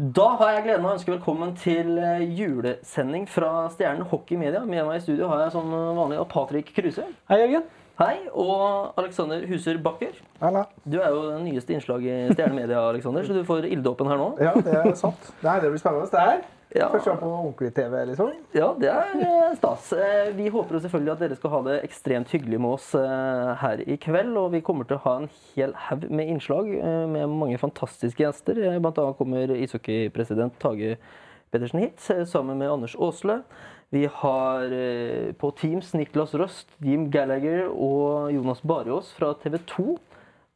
Da har jeg gleden av å ønske velkommen til eh, julesending fra Stjernen Hockey Media. Med meg i studio har jeg som vanlig Patrick Kruse. Hei, Jørgen. Hei. Og Alexander Huser Bakker. Halla. Du er jo det nyeste innslaget i Stjernen Media, Alexander, så du får ilddåpen her nå. Ja, det er sant. Nei, det blir spennende. Det her. Ja. Første gang på ordentlig TV, liksom. Ja, det er eh, stas. Eh, Vi håper jo selvfølgelig at dere skal ha det ekstremt hyggelig med oss eh, her i kveld. Og vi kommer til å ha en hel haug med innslag med mange fantastiske gjester. Blant annet kommer ishockeypresident Tage Pedersen hit sammen med Anders Aasle. Vi har på Teams Niklas Røst, Jim Gallagher og Jonas Barås fra TV 2.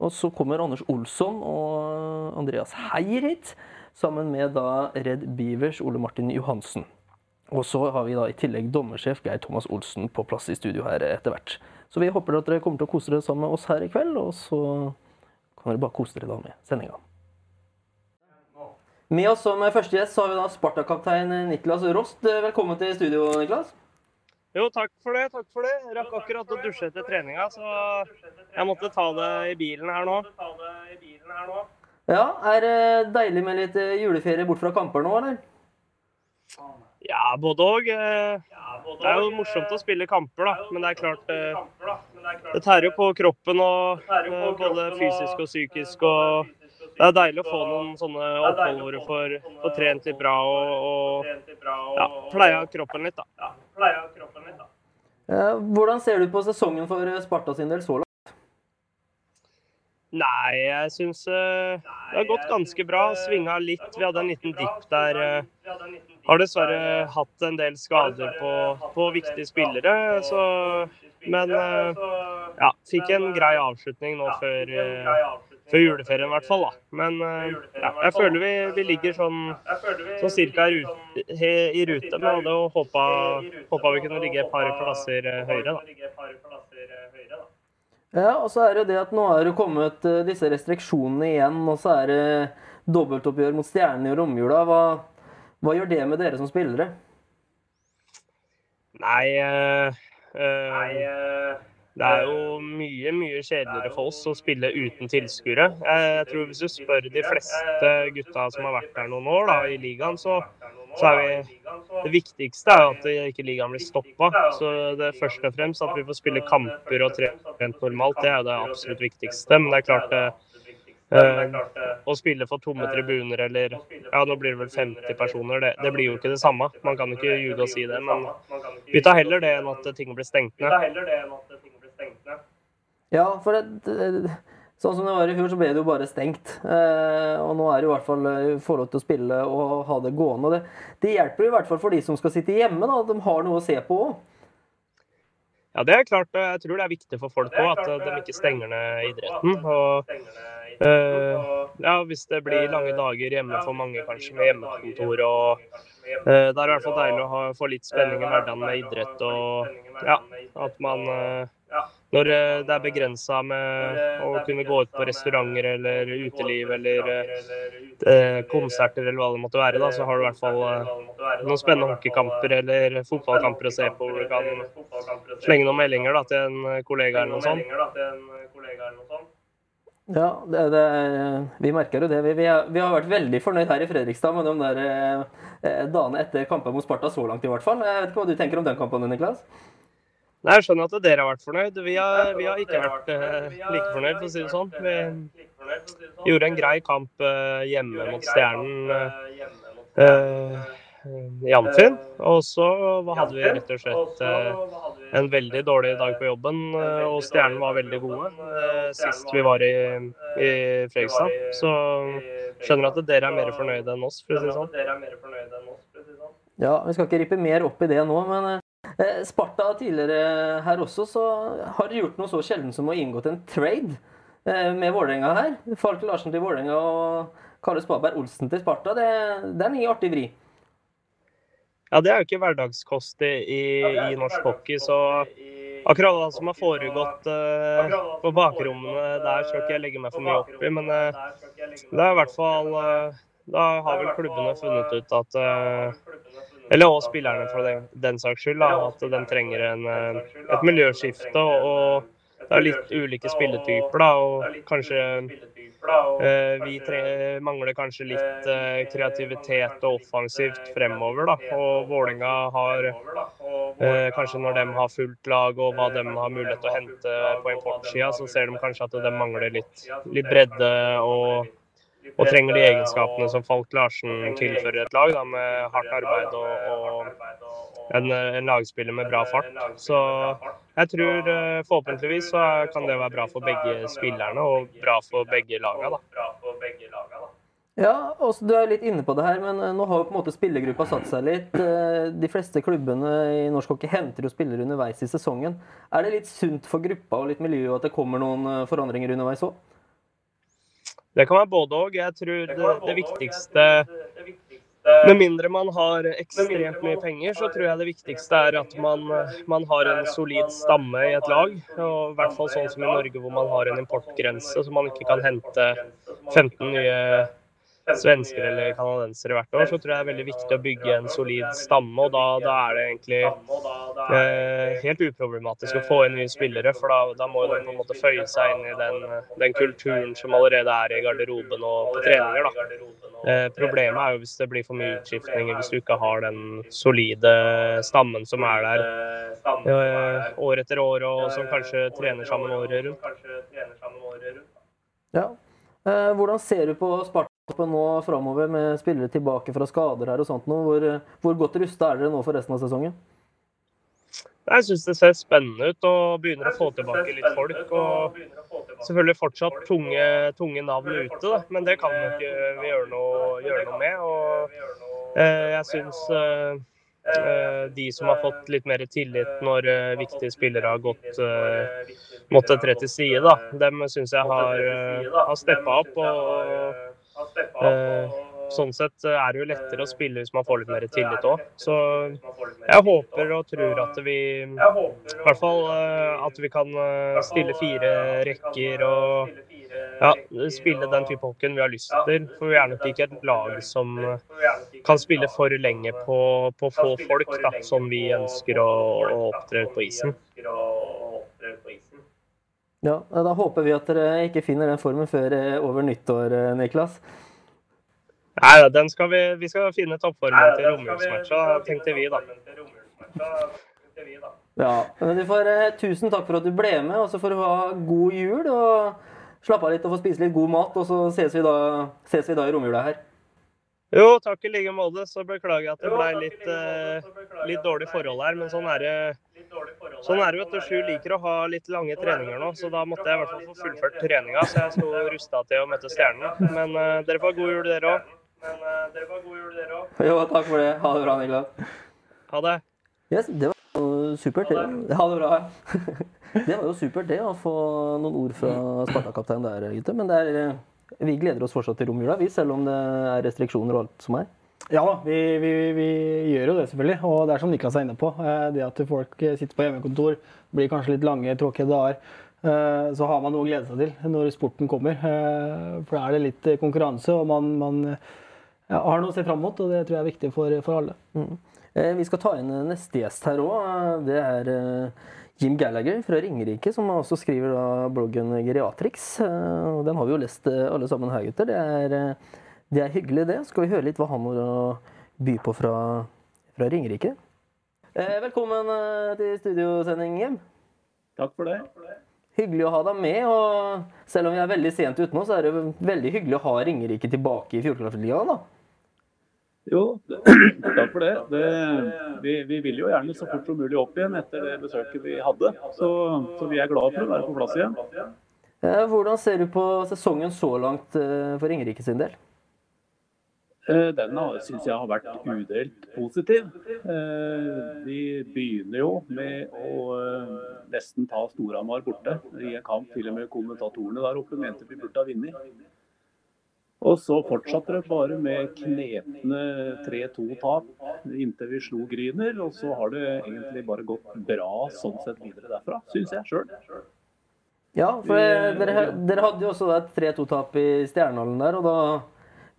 Og så kommer Anders Olsson og Andreas Heier hit, sammen med da Red Beavers Ole Martin Johansen. Og så har vi da i tillegg dommersjef Geir Thomas Olsen på plass i studio her etter hvert. Så vi håper at dere kommer til å kose dere sammen med oss her i kveld, og så kan dere bare kose dere da med sendinga. Med oss som første gjest så har vi da Sparta-kaptein Niklas Rost. Velkommen til studio, Niklas. Jo, takk for det. takk for det. Rakk akkurat å dusje etter treninga, så jeg måtte ta det i bilen her nå. Ja, Er det deilig med litt eh, juleferie bort fra kamper nå, eller? Ja, både òg. Det er jo morsomt å spille kamper, da. Men det er klart eh, Det tærer jo på kroppen og eh, både fysisk og psykisk. og det er deilig å få noen sånne opphold hvor du får, får trent litt bra og, og ja, pleia kroppen litt, da. Eh, Hvordan ser du på sesongen for eh, Sparta sin del så langt? Nei, jeg syns det har gått ganske bra. Svinga litt. Vi hadde en liten dipp der. eh, Har dessverre hatt en del skader på, på viktige spillere. Så, men eh, ja, fikk en grei avslutning nå før, eh, før juleferien, i hvert fall. da. Men eh, ja, jeg føler vi, vi ligger sånn, sånn cirka i rute. Men hadde jo håpa, håpa vi kunne ligge et par plasser eh, høyere, da. Ja, og så er det det at nå er det kommet eh, disse restriksjonene igjen, og så er det dobbeltoppgjør mot Stjernene i romjula. Hva, hva gjør det med dere som spillere? Nei, øh, Nei øh, det er jo mye, mye kjedeligere for oss å spille uten tilskuere. Jeg, jeg tror hvis du spør de fleste gutta som har vært der noen år da, i ligaen, så, så er vi Det viktigste er jo at ikke ligaen blir stoppa. Så det er først og fremst at vi får spille kamper og trent normalt, det er jo det absolutt viktigste. Men det er klart eh, Uh, å spille for tomme tribuner eller Ja, nå blir det vel 50 personer. Det, det blir jo ikke det samme. Man kan ikke ljuge og si det. Men vi tar heller det enn at ting blir stengt ned. Ja, for det, det, sånn som det var i fjor, så ble det jo bare stengt. Eh, og nå er det i hvert fall eh, få lov til å spille og ha det gående. Det, det hjelper i hvert fall for de som skal sitte hjemme, da, at de har noe å se på òg. Ja, det er klart. Jeg tror det er viktig for folk òg at de ikke stenger ned idretten. Og, øh, ja, hvis det blir lange dager hjemme for mange, kanskje med hjemmekontor og eh, Da er i hvert fall deilig å ha, få litt spenning i hverdagen med idrett og ja, at man eh, Når eh, det er begrensa med å kunne gå ut på restauranter eller uteliv eller eh, konserter eller hva det måtte være, da, så har du i hvert fall eh, noen spennende hockeykamper eller fotballkamper å se på hvor du kan slenge noen meldinger da, til en kollega eller noe sånt. Ja, det, det, vi merker jo det. Vi, vi, er, vi har vært veldig fornøyd her i Fredrikstad med de der eh, dagene etter kampen mot Sparta så langt, i hvert fall. Jeg vet ikke hva du tenker om den kampen, Niklas? Nei, Jeg skjønner at dere har vært fornøyd. Vi har, vi har ikke vært eh, like fornøyd, for å si det sånn. Vi gjorde en grei kamp eh, hjemme mot Stjernen eh, eh, i Amfin. Og så hadde vi rett og slett eh, en veldig dårlig dag på jobben, eh, og Stjernen var veldig gode eh, sist vi var i, i Fredrikstad. Så skjønner at dere er mer fornøyde enn oss, for å si det sånn. Ja, Vi skal ikke rippe mer opp i det nå, men eh, Sparta tidligere her også, så har de gjort noe så sjelden som å inngått en trade eh, med Vålerenga her. Falk Larsen til Vålerenga og Kalle Spaberg Olsen til Sparta. Det, det er en ny artig vri. Ja, det er jo ikke hverdagskost i, i, i norsk hockey, så akkurat hva som har foregått uh, på bakrommene der, skal ikke jeg legge meg for mye opp i. Men uh, det er i hvert fall uh, Da har vel klubbene funnet ut at eh, Eller også spillerne for den, den saks skyld, da, at de trenger en, eh, et miljøskifte. og det er litt ulike spilletyper, da. Og kanskje eh, vi tre mangler kanskje litt eh, kreativitet og offensivt fremover, da. Og Vålinga har eh, kanskje når de har fullt lag og hva de har mulighet til å hente på importsida, så ser de kanskje at de mangler litt, litt bredde og og trenger de egenskapene som Falk Larsen tilfører et lag, da, med hardt arbeid og, og en, en, lagspiller med bra fart. Så jeg tror eh, forhåpentligvis så kan det være bra for begge spillerne og bra for begge lagene. Da. Ja, også, Du er litt inne på det her, men eh, nå har jo på en måte spillergruppa satt seg litt. Eh, de fleste klubbene i norsk hockey henter jo spillere underveis i sesongen. Er det litt sunt for gruppa og litt miljø at det kommer noen forandringer underveis òg? Det kan være både òg. Jeg tror det, det viktigste med mindre man har ekstremt mye penger, så tror jeg det viktigste er at man, man, har en solid stamme i et lag. Og I hvert fall sånn som i Norge, hvor man har en importgrense, så man ikke kan hente 15 nye svensker eller canadensere hvert år, så tror jeg det er veldig viktig å bygge en solid stamme. og Da, da er det egentlig eh, helt uproblematisk å få inn nye spillere. For da, da må de på en måte føye seg inn i den, den, kulturen som allerede er i garderoben og på treninger. da. Eh, problemet er jo hvis det blir for mye utskiftninger, hvis du ikke har den solide stammen som er der eh, år etter år, og som kanskje trener sammen året rundt. Ja. Eh, hvordan ser du på Sparta? Nå framover med spillere tilbake fra skader her og sånt nå. Hvor, hvor godt rusta er dere nå for resten av sesongen? Jeg syns det ser spennende ut og begynner å få tilbake litt folk. og Selvfølgelig fortsatt tunge, tunge navn ute, da. men det kan vi ikke gjøre noe, gjøre noe med. Og eh, jeg syns eh, Eh, de som har fått litt mer tillit når eh, viktige spillere har gått eh, måttet tre til side, da. Dem syns jeg har, har steppa opp. og sånn sett er det jo lettere å spille hvis man får litt mer tillit òg. Så jeg håper og tror at vi i hvert fall at vi kan stille fire rekker og ja, spille den type hockeyen vi har lyst til. For vi er nok ikke et lag som kan spille for lenge på, på få folk, da, som vi ønsker å, å opptre på isen. Ja, Da håper vi at dere ikke finner den formen før eh, over nyttår, eh, Niklas. Nei, den skal vi, vi skal finne toppformen til romjulsmatcha, tenkte vi da. Ja, men du får, eh, Tusen takk for at du ble med, og så får du ha god jul. og slappe av litt og få spise litt god mat, og så ses vi da, ses vi da i romjula her. Jo, takk i like måte. Så beklager jeg at det ble litt, litt dårlig forhold her, men sånn er det. Sånn er det, vet du. Sju liker å ha litt lange treninger nå, så da måtte jeg i hvert fall få fullført treninga. Så jeg sto rusta til å møte stjernene. Men uh, dere får god jul, dere òg. Men uh, dere får god jul, dere òg. Jo, takk for det. Ha det bra, Niklas. Ha det. Yes, det var supert. Ha det bra. Det var jo supert, det, å få noen ord fra Sparta-kapteinen der, gutter. Men er, eh, vi gleder oss fortsatt til romjula, vi, selv om det er restriksjoner og alt som er. Ja vi, vi, vi, gjør jo det, selvfølgelig. Og det er som Niklas er inne på. Eh, det at folk sitter på hjemmekontor, blir kanskje litt lange, tråkige dager. Eh, så har man noe å glede seg til når sporten kommer. For da er det litt konkurranse, og man, man ja, har noe å se fram mot. Og det tror jeg er viktig for, for alle. Mm. Vi skal ta inn neste gjest her òg. Det er Jim Gallagher fra Ringerike, som også skriver da bloggen Geriatrix. Eh, den har vi jo lest eh, alle sammen her, gutter. Det er, eh, det er hyggelig, det. Skal vi høre litt hva han har å by på fra, fra Ringerike? Velkommen til studiosending, Jim. Takk for det. Hyggelig å ha deg med. og Selv om vi er veldig sent ute nå, så er det veldig hyggelig å ha Ringerike tilbake i Fjordkraftligaen. Jo, takk for det. det vi, vi, vil jo gjerne så fort som mulig opp igjen etter det besøket vi hadde. Så, så vi er glade for å være på plass igjen. Hvordan ser du på sesongen så langt eh, for Ringerike sin del? Eh, den syns jeg har vært udelt positiv. De begynner jo med å nesten ta Storhamar borte i en kamp. Til og med kommentatorene der oppe mente vi burde ha vunnet. Og så fortsatte det bare med knepne 3-2-tap inntil vi slo Gryner. Og så har det egentlig bare gått bra sånn sett videre derfra, syns jeg sjøl. Ja, for dere, dere, hadde jo også et 3-2-tap i Stjernehallen der, og da,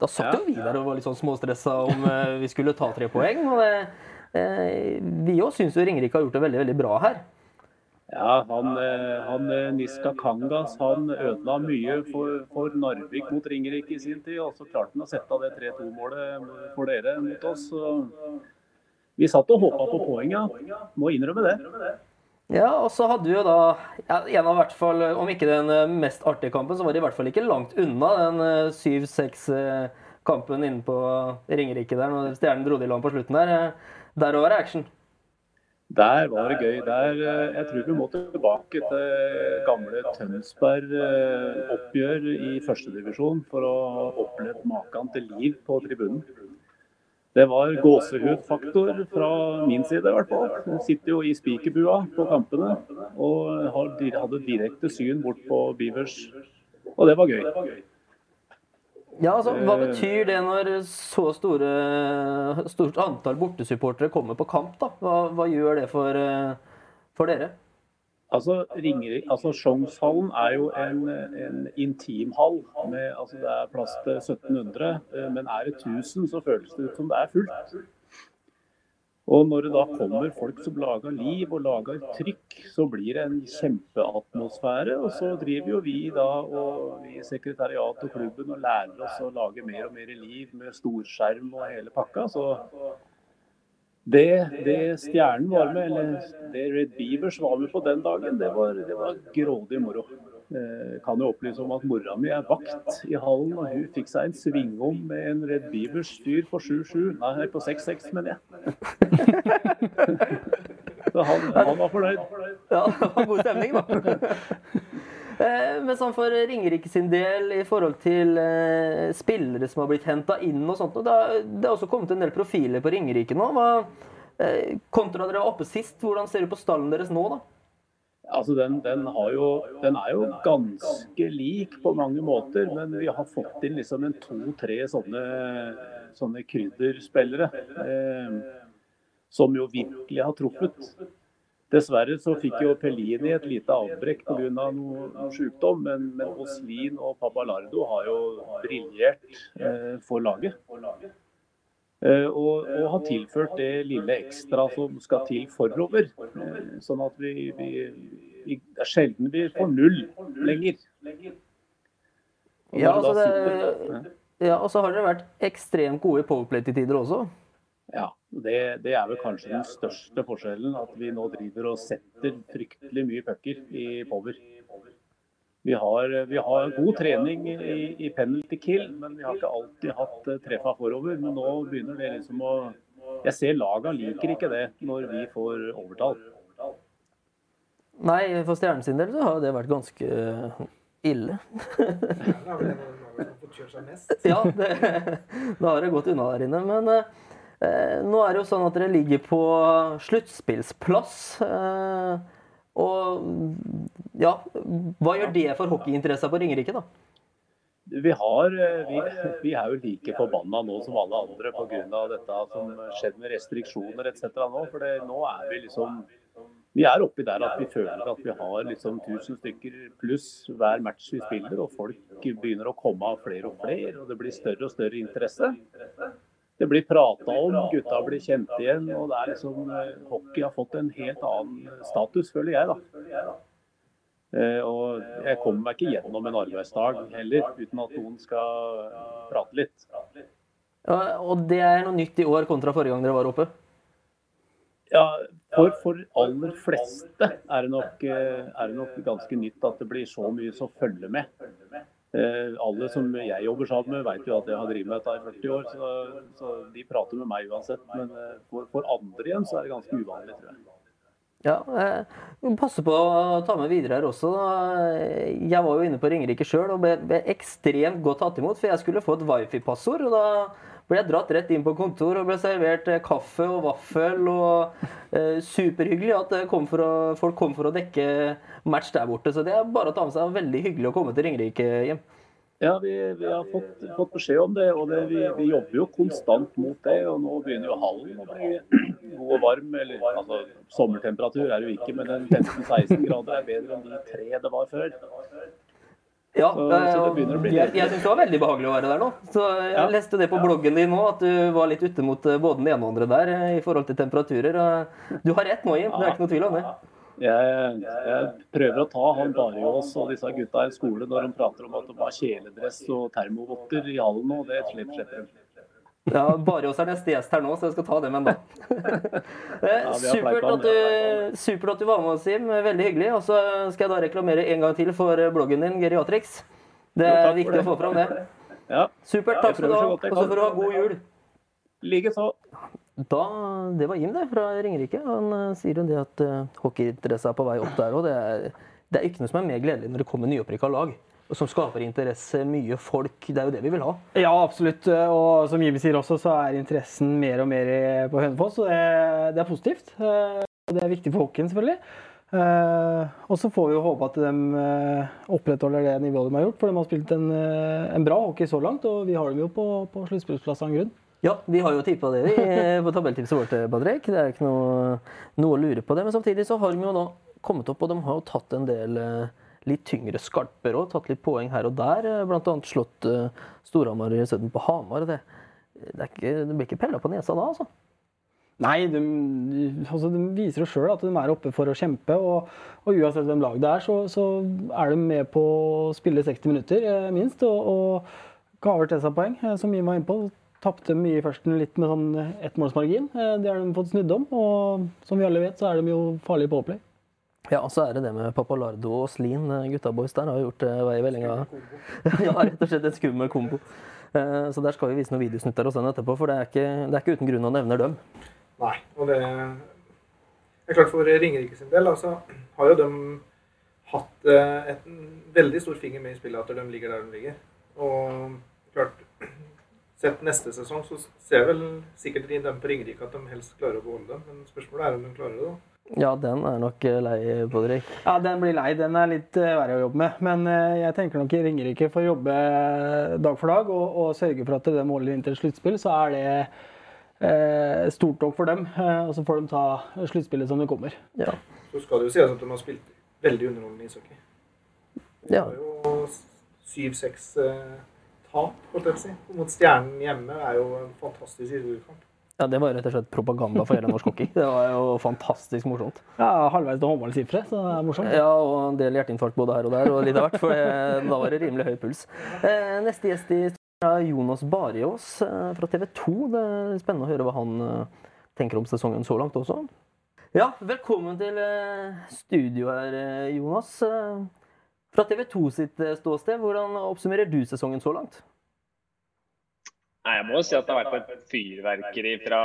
da satt jo vi der og var litt sånn småstressa om eh, vi skulle ta tre poeng. og det, eh, Vi òg syns jo Ringerike har gjort det veldig, veldig bra her. Ja, han, eh, han eh, Niska Kangas han ødela mye for, for Narvik mot Ringerike i sin tid. Og så klarte han å sette det 3-2-målet for dere mot oss. Så vi satt og håpa på poeng, ja. Må innrømme det. Ja, og så hadde vi jo da ja, en av hvert fall, Om ikke den eh, mest artige kampen, så var det i hvert fall ikke langt unna den 7-6-kampen inne på Ringerike der, når Stjernen dro det i land på slutten der. Der var det action. Der var det gøy. Der, eh, jeg tror vi må tilbake til gamle Tønsberg-oppgjør eh, i førstedivisjon for å oppleve maken til liv på tribunen. Det var gåsehudfaktor fra min side i hvert fall. Jeg sitter jo i spikerbua på kampene og hadde direkte syn bort på Beavers. Og det var gøy. Ja, altså, Hva eh, betyr det når så store, stort antall bortesupportere kommer på kamp? da? Hva, hva gjør det for, eh, for dere? Altså, altså Sjongshallen er jo en, en intimhall. Med, altså det er plass til 1700, eh, men er det 1000, så føles det ut som det er fullt. Og når det da kommer folk som lager liv og lager trykk, så blir det en kjempeatmosfære. Og så driver jo vi da og vi i sekretariat og klubben og lærer oss å lage mer og mer liv med storskjerm og hele pakka. Så det, det Stjernen var med, eller det Red Beavers var med på den dagen, det var, det var grådig moro. Eh, kan jo opplyse om at mora mi er vakt i hallen, og hun fikk seg en svingom med en Red Beavers styr på 7-7. Nei, på 6-6, mener jeg. Så han, han, var fornøyd. Ja, det var god stemning, da. Eh, men sånn for Ringerike sin del, i forhold til eh, spillere som har blitt henta inn og sånt, det, har, også kommet en del profiler på Ringerike nå. Hva, kontra dere var oppe sist, hvordan ser du på stallen deres nå, da? Altså den, den, jo, den, er jo ganske lik på mange måter, men vi har fått inn liksom en to-tre sånne, sånne krydderspillere. Eh, som jo virkelig har truffet. Dessverre så fikk jo Pellini et lite avbrekk pga. noe, noe sykdom, men, men Oslin og Papalardo har jo briljert eh, for laget. Eh, og, og, har tilført det lille ekstra som skal til forover. Eh, sånn at vi, vi, vi sjelden vi får null lenger. Ja, altså det, ja, og så har dere vært ekstremt gode i powerplay til tider også. Ja, det, det, er vel kanskje den største forskjellen. At vi nå driver og setter fryktelig mye pucker i power. Vi har, vi har, god trening i, i, penalty kill, men vi har ikke alltid hatt eh, treffa forover. Men nå begynner det liksom å Jeg ser laga liker ikke det når vi får overtall. Nei, for Stjernen sin del så har det vært ganske eh, ille. ja, det, da har det gått unna der inne. Men eh, nå er det jo sånn at dere ligger på sluttspillsplass. Eh, og ja, hva gjør det for hockeyinteressa på Ringerike, da? Vi, har, eh, vi, vi, er jo like forbanna nå som alle andre pga. dette som skjedde med restriksjoner etc. nå. For nå er vi liksom Vi er oppi der at vi føler at vi har liksom 1000 stykker pluss hver match vi spiller, og folk begynner å komme av flere og flere, og det blir større og større interesse det blir prata om, gutta blir kjent igjen. og det er liksom, eh, Hockey har fått en helt annen status, føler jeg. da. Eh, og jeg kommer meg ikke gjennom en arbeidsdag heller uten at noen skal prate litt. Ja, og det er noe nytt i år kontra forrige gang dere var oppe? Ja, for, for aller fleste er det, nok, eh, er det nok ganske nytt at det blir så mye som følger med. Eh, alle som jeg jobber sammen med, vet jo at jeg har drevet med dette i 40 år, så, så de prater med meg uansett. Men eh, for, for, andre igjen så er det ganske uvanlig, tror jeg. Ja, eh, Passe på å ta med videre her også. Jeg var jo inne på Ringerike sjøl og ble, ble, ekstremt godt tatt imot. For jeg skulle få et wifi-passord. og da ble jeg dratt rett inn på kontor og ble servert kaffe og vaffel. og eh, Superhyggelig at kom å, folk kom for å dekke match der borte. Så det er bare å ta med seg. Veldig hyggelig å komme til Ringerike hjem. Ja, vi, vi har fått, fått, beskjed om det, og det, vi, vi, jobber jo konstant mot det. og Nå begynner jo hallen å bli god og varm. eller altså Sommertemperatur er det jo ikke, men 15-16 grader er bedre enn de tre det var før. Ja, så, så det å bli jeg, jeg syns det var veldig behagelig å være der nå. Så Jeg ja. leste det på bloggen din nå, at du var litt ute mot eh, både den ene og andre der eh, i forhold til temperaturer. Du har rett nå, Jim. Det er ikke noe tvil om det. Jeg, jeg prøver å ta han Barjås og disse gutta i skole når de prater om at de har kjeledress og termovotter i hallen, og det slipper slipper de. Ja, Barjås er neste gjest her nå, så jeg skal ta dem ennå. en vi har supert, at du, supert at du var med oss, Sim. Veldig hyggelig. Og så skal jeg da reklamere en gang til for bloggen din, Geriatrix. Det er jo, viktig det. å få fram det. Ja, Supert. Takk skal du ha. Og så får du ha god jul. likeså. Da, Det var Jim det, fra Ringerike. Han eh, sier jo det at uh, er på vei opp der òg. Det, det er ikke noe som er mer gledelig når det kommer nyopprykka lag. Som skaper interesse, mye folk. Det er jo det vi vil ha. Ja, absolutt. Og som Jimmy sier også, så er interessen mer og mer på Hønefoss. Og det, det er positivt. Eh, og Det er viktig for hockeyen, selvfølgelig. Eh, og så får vi jo håpe at de eh, opprettholder det nivået de har gjort. For de har spilt en, eh, en bra hockey så langt, og vi har dem jo på, på sluttspillsplass av en grunn. Ja, vi har jo tippa det vi, på tabelltipset vårt, Badrek. Det er ikke noe, noe å lure på det. Men samtidig så har de jo nå kommet opp, og de har jo tatt en del eh, litt tyngre skarper òg. Tatt litt poeng her og der. Bl.a. Blant annet slått uh, Storhamar i Søden på Hamar. Det, det, ikke, det blir ikke pella på nesa da, altså. Nei, de, altså de viser jo sjøl at de er oppe for å kjempe. Og, og uansett hvem lag det er, så, så er de med på å spille 60 minutter, eh, minst. Og, og gaver til seg poeng, eh, som Jim var inne på. Tapte mye i førsten litt med sånn ettmålsmargin. Eh, Det har de fått snudd om. Og som vi alle vet, så er de jo farlige på opplegg. Ja, og så er det det med Papalardo og Slin. eh, Gutta boys der har gjort eh, vei i vellinga. ja, rett og slett en skummel kombo. Eh, Så der skal vi vise noen videosnutter og sånn etterpå, for det er ikke, det er ikke uten grunn å nevne dem. Nei. Og det er klart for Ringerike sin del, altså, har jo de hatt et, en veldig stor finger med i spillet at de ligger der de ligger. Og klart Sett neste sesong så ser vel sikkert de dem på Ringerike at de helst klarer å beholde dem. Men spørsmålet er om de klarer det. da. Ja, den er nok eh, lei på. Ja, den blir lei. Den er litt eh, verre å jobbe med. Men eh, jeg tenker nok i Ringerike får jobbe dag for dag og, og sørge for at de måler inn til sluttspill, så er det eh, stort nok for dem. Og så får de ta sluttspillet som det kommer. Ja. Så skal det jo sies at de har spilt veldig underholdende ishockey. Det ja. var jo 7-6 eh, tap, holdt jeg på å si. Mot Stjernen hjemme er jo en fantastisk ishockeykamp. Ja, det var rett og slett propaganda for hele norsk hockey. Det var jo fantastisk morsomt. Ja, halvveis til håndballsifre, så det er morsomt. Ja, og en del hjerteinfarkt både her og der, og litt av hvert, for da var det rimelig høy puls. Eh, neste gjest i studio er Jonas Bariås eh, fra TV 2. Det er spennende å høre hva han eh, tenker om sesongen så langt også. Ja, velkommen til studio her, Jonas. Fra TV 2 sitt ståsted, hvordan oppsummerer du sesongen så langt? Nei, Jeg må jo si at det har vært et fyrverkeri fra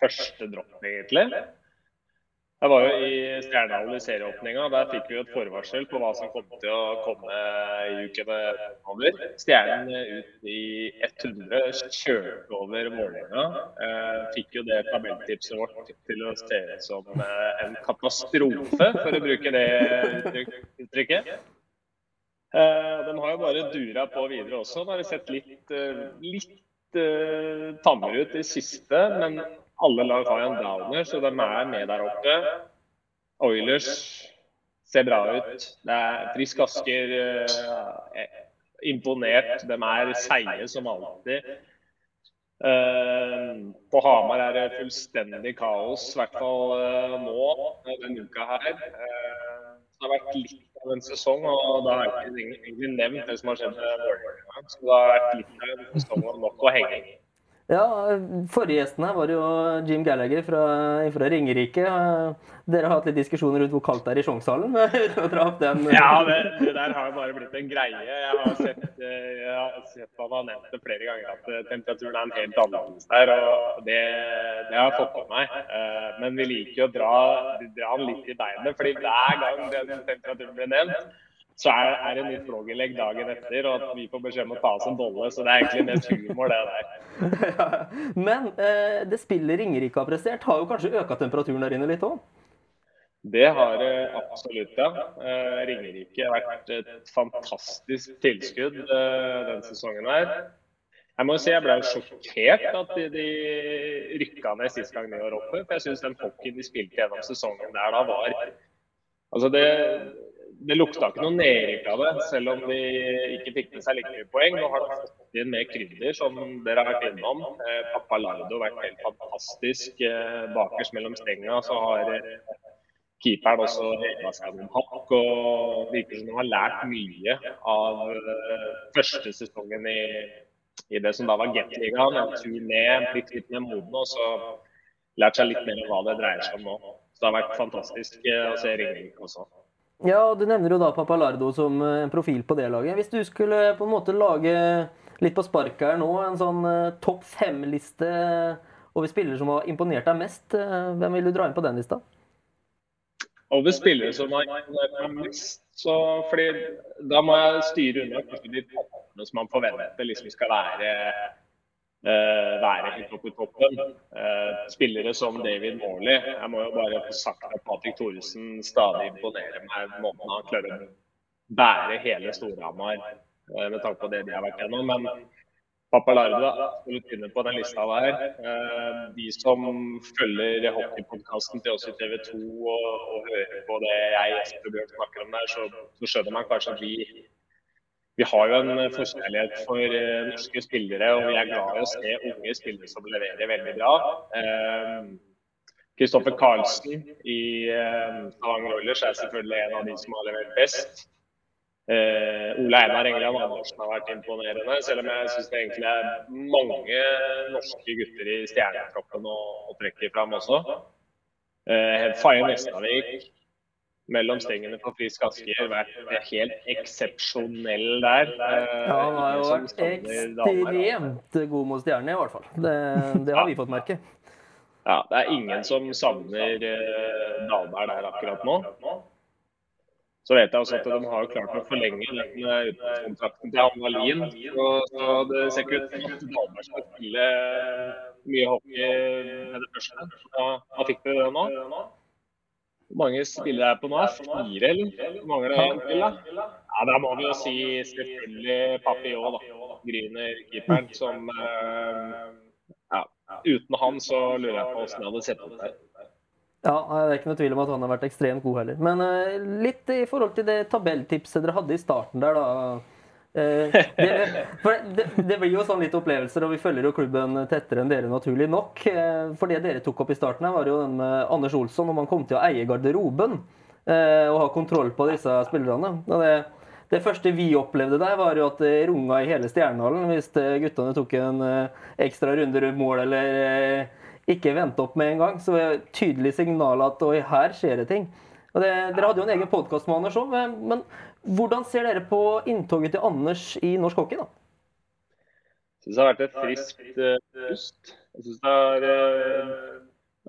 første dropp, egentlig. Jeg var jo i Stjernehallen i serieåpninga. Der fikk vi jo et forvarsel på hva som kom til å komme i ukene over. Stjernen ut i 100 kjørte over Vålerenga. Eh, fikk jo det tabelltipset vårt til å se ut som eh, en katastrofe, for å bruke det uttrykket. Eh, den har jo bare dura på videre også. Nå har vi sett litt, eh, litt eh, tammere ut i siste, men alle lag har en downer, så de er med der oppe. Oilers ser bra ut. Det er Frisk Asker imponert. De er seige som alltid. På Hamar er det fullstendig kaos, i hvert fall nå denne uka her. Det har vært litt av en sesong, og da har jeg egentlig nevnt det som har skjedd. Så det har vært litt av en sesong nok å henge i. Ja, Forrige gjesten her var jo Jim Gallagher fra, fra Ringerike. Dere har hatt litt diskusjoner rundt hvor kaldt det er i Sjongshallen. den. Ja, det, det der har bare blitt en greie. Jeg har sett, jeg sett han har nevnt det flere ganger at eh, temperaturen er en helt annerledes der. og Det, det har jeg fått med meg. Eh, Men vi liker jo å dra, dra han litt i beinet. fordi hver gang den temperaturen blir nevnt, så er, er det nytt blogginnlegg dagen etter, og at vi får beskjed om å ta oss en bolle. Så det er egentlig mest humor, det der. Men eh, det spillet Ringerike har prestert, har jo kanskje øka temperaturen der inne litt òg? Det har det absolutt, ja. Eh, Ringerike har vært et fantastisk tilskudd eh, denne sesongen her. Jeg må jo si jeg ble jo sjokkert at de, de rykka ned sist gang de var oppe. For jeg syns den hockeyen de spilte gjennom sesongen der da var Altså det, det lukta ikke noe nedrykk av det, selv om de ikke fikk med seg like mye poeng. Nå har de fått inn mer krydder, som dere har vært innom. Eh, Pappa Lardo har vært helt fantastisk. Eh, bakerst mellom stenga så har eh, keeperen også seg noen hakk. og Virker som han har lært mye av uh, første sesongen i, i, det som da var Gateligaen. En tur ned, blitt litt mer moden og så lært seg litt mer om hva det dreier seg om nå. Så det har vært fantastisk uh, å se Ringerike også. Ja, Du nevner jo da Papalardo som en profil på det laget. Hvis du skulle på en måte lage litt på sparket her nå, en sånn uh, topp fem-liste over spillere som har imponert deg mest, hvem vil du dra inn på den lista? over spillere som har imponert meg mest. Så, fordi da må jeg styre unna kanskje de toppene som man forventer liksom skal være, være helt oppe i toppen. Uh, spillere som David Morley. Jeg må jo bare få sagt at Patrick Thoresen stadig imponerer meg måten han klarer å bære hele Storhamar uh, med tanke på det de har vært gjennom. Men Papalardo er absolutt inne på den lista der. Eh, de som følger hockeypodkasten til oss i TV 2 og, og, hører på det jeg Jesper Bjørn snakker om der, så, så, skjønner man kanskje at vi, vi har jo en forkjærlighet for uh, norske spillere, og vi er glad i å se unge spillere som leverer veldig bra. Kristoffer uh, Karlsen i Stavanger Oilers er selvfølgelig en av de som har levert best. Ole Einar Engeland Andersen har vært imponerende, selv om jeg syns det egentlig er mange norske gutter i stjernetroppen å, å trekke fram også. Uh, Faye Nestavik mellom stengene på Frisk Asker vært helt eksepsjonell der. Ja, han har jo vært ekstremt god mot stjernene, i hvert fall. Det, det har ja. vi fått merke. Ja, det er ingen som savner Dalberg der akkurat nå. Så vet jeg også at de har klart å forlenge den utenlandskontrakten til Anna Lien. Så, så, det ser ikke ut som at Dalberg skal spille mye hockey med det første. Hva fikk dere nå? Hvor mange spillere er på nå? Fire, eller? Mangler det én til, da? Ja, Da må vi jo si selvfølgelig Papillon, da. Gryner-keeperen, som eh, ja, Uten han så lurer jeg på hvordan jeg hadde sett ut der. Ja, Det er ikke noe tvil om at han har vært ekstremt god heller. Men uh, litt i forhold til det tabelltipset dere hadde i starten der, da. Uh, det, det, det, blir jo sånn litt opplevelser, og vi følger jo klubben tettere enn dere, naturlig nok. Uh, for det dere tok opp i starten, her var jo den med Anders Olsson, om han kom til å eie garderoben og ha kontroll på disse spillerne. Det, det første vi opplevde der, var jo at det runga i hele Stjernehallen hvis guttene tok en ekstra runde rundt mål eller ikke vente opp med en gang. Så det er tydelig signal at oi, her skjer det ting. Og det, dere hadde jo en egen podkast med Anders òg, men, hvordan ser dere på inntoget til Anders i norsk hockey? da? Jeg syns det har vært et friskt pust. Jeg syns det har uh,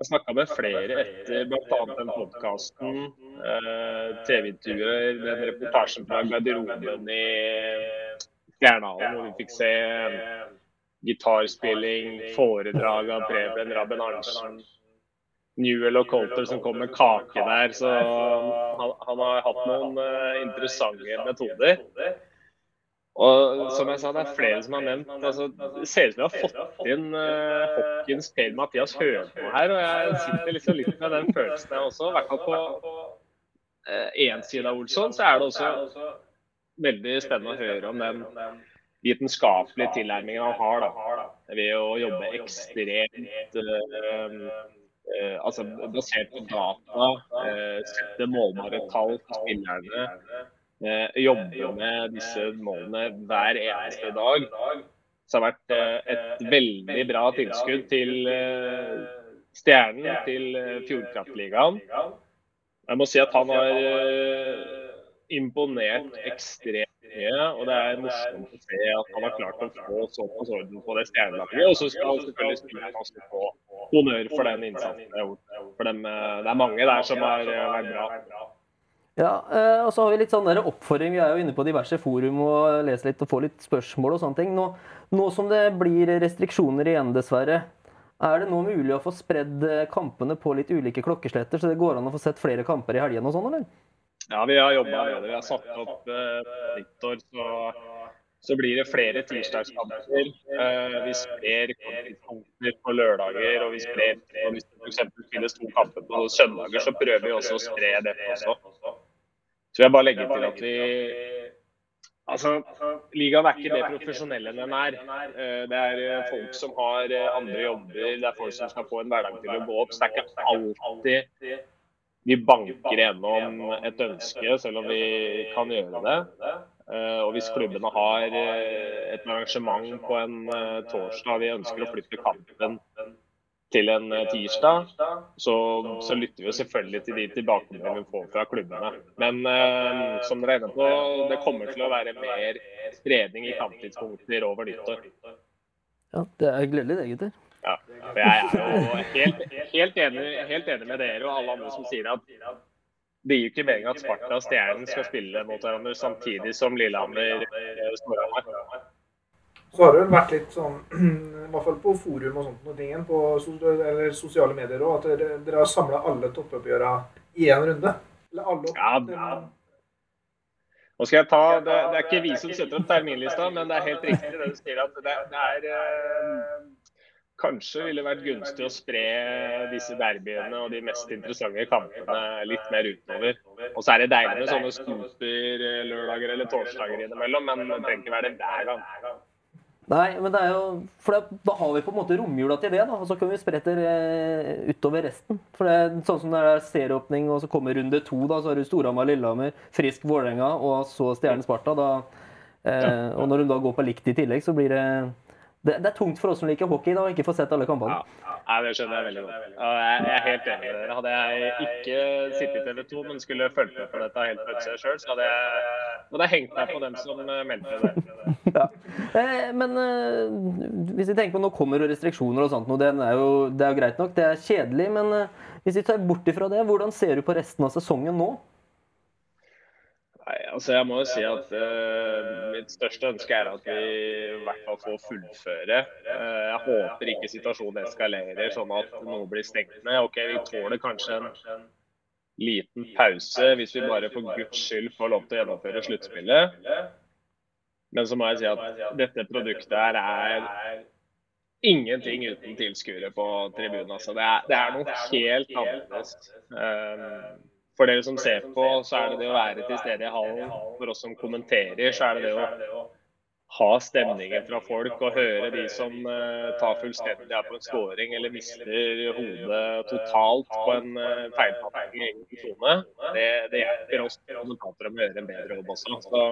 Jeg snakka med flere etter bl.a. den podkasten, uh, TV-turer, den reportasjen fra garderoben i Stjernehallen, hvor vi fikk se gitarspilling, foredrag av Preben Rabben Arntzen. Newell og Colter som kom med kake der. Så han, han har hatt noen uh, interessante metoder. Og som jeg sa, det er flere som har nevnt altså, Det ser ut som vi har fått inn uh, hockeyens Per-Mathias Høgmo her. Og jeg sitter liksom litt med den følelsen jeg også. I hvert fall på én uh, side av Olsson så er det også veldig spennende å høre om den vitenskapelige tilnærmingen han har da, ved å jobbe ekstremt uh, uh, altså basert på data, uh, sette målbare tall på spillerne, jobbe med disse målene hver eneste dag. Så det har vært et veldig bra tilskudd til Stjernen, til Fjordkraftligaen. Jeg må si at han har imponert ekstremt mye. Og det er morsomt å se at han har klart å få såpass orden på det stjernelaget. Og så skal han selvfølgelig spille fast få honnør for den innsatsen de har gjort. For dem, eh, det er mange der som har eh, vært bra. Ja, eh, og så har vi litt sånn der oppfordring. Vi er jo inne på diverse forum og leser litt og får litt spørsmål og sånne ting. Nå, nå som det blir restriksjoner igjen, dessverre. Er det nå mulig å få spredd kampene på litt ulike klokkesletter, så det går an å få sett flere kamper i helgene og sånn, eller? Ja, vi har jobba med det. Vi har satt opp nyttår, så, så, blir det flere tirsdagskamper. Eh, vi sprer tidspunkter på lørdager, og vi sprer hvis det f.eks. finnes to kamper på søndager, så prøver vi også å spre det også. Så jeg bare legger til at vi Altså, Ligaen er ikke det profesjonelle den er. Eh, det er eh, folk som har eh, andre jobber, det er folk som skal få en hverdag til å gå opp. Så det er ikke alltid vi banker gjennom et ønske, selv om vi kan gjøre det. Eh, og hvis klubbene har eh, et arrangement på en eh, torsdag vi ønsker å flytte kampen til en tirsdag, så, så lytter vi selvfølgelig til de tilbakemeldingene vi får fra klubbene. Men eh, som dere er inne på, det kommer til å være mer spredning i kamptidspunkter over nyttår. Ja, Det er gledelig det, gutter. Ja, og Jeg er jo helt, helt, enig, helt enig med dere og alle andre som sier at det gir ikke mening at Sparta og Stjernen skal spille mot hverandre samtidig som Lillehammer og Storhamar. Så har det vel vært litt sånn, i hvert fall på forum og sånt, noe ting, på eller sosiale medier òg, at dere, dere har samla alle toppoppgjørene i én runde. Eller alle ja, ja. Nå skal jeg ta, det, det, er ikke vi som setter opp terminlista, men det er helt riktig det du sier. at det, det er eh, Kanskje ville vært gunstig å spre disse derbyene og de mest interessante kampene litt mer utover. Og så er det deilig med sånne scooter-lørdager eller torsdager innimellom, men det trenger ikke være det hver gang. Nei, men det er jo For da, da har vi på en måte romjula til det, da. Og så kan vi spre det eh, utover resten. For det er sånn som det er serieåpning, og så kommer runde to, da, så har du Storhamar-Lillehammer, Frisk Vålerenga og så Stjernen Sparta. Da, eh, og når de da går på likt i tillegg, så blir det det, det, er tungt for oss som liker hockey da, å ikke få sett alle kampene. Ja, ja, det skjønner jeg veldig godt. Jeg, jeg, er helt enig med dere. Hadde jeg ikke sittet i TV 2, men skulle fulgt med på dette helt fra utsida sjøl, så hadde jeg, hadde jeg, hengt meg på dem som eh, meldte det. ja. eh, men eh, hvis vi tenker på nå kommer det restriksjoner og sånt, det er jo det er jo greit nok. Det er kjedelig, men hvis vi tar bort ifra det, hvordan ser du på resten av sesongen nå? Nei, altså jeg må jo si at uh, Mitt største ønske er at vi i hvert fall får fullføre. Uh, jeg håper ikke situasjonen eskalerer sånn at noe blir stengt ned. Ok, Vi tåler kanskje en liten pause hvis vi bare for guds skyld får lov til å gjennomføre sluttspillet. Men så må jeg si at dette produktet her er ingenting uten tilskuere på tribunen. Altså. Det, er, det er noe helt annerledes. Um, for dere som ser på, så er det det å være til stede i hallen. For oss som kommenterer, så er det det å ha stemningen fra folk og høre de som uh, tar fullstendig av på en scoring eller mister hodet totalt på en uh, feilpakning i egen sone. Det, det hjelper oss kommentatorer med å gjøre en bedre jobb også. Så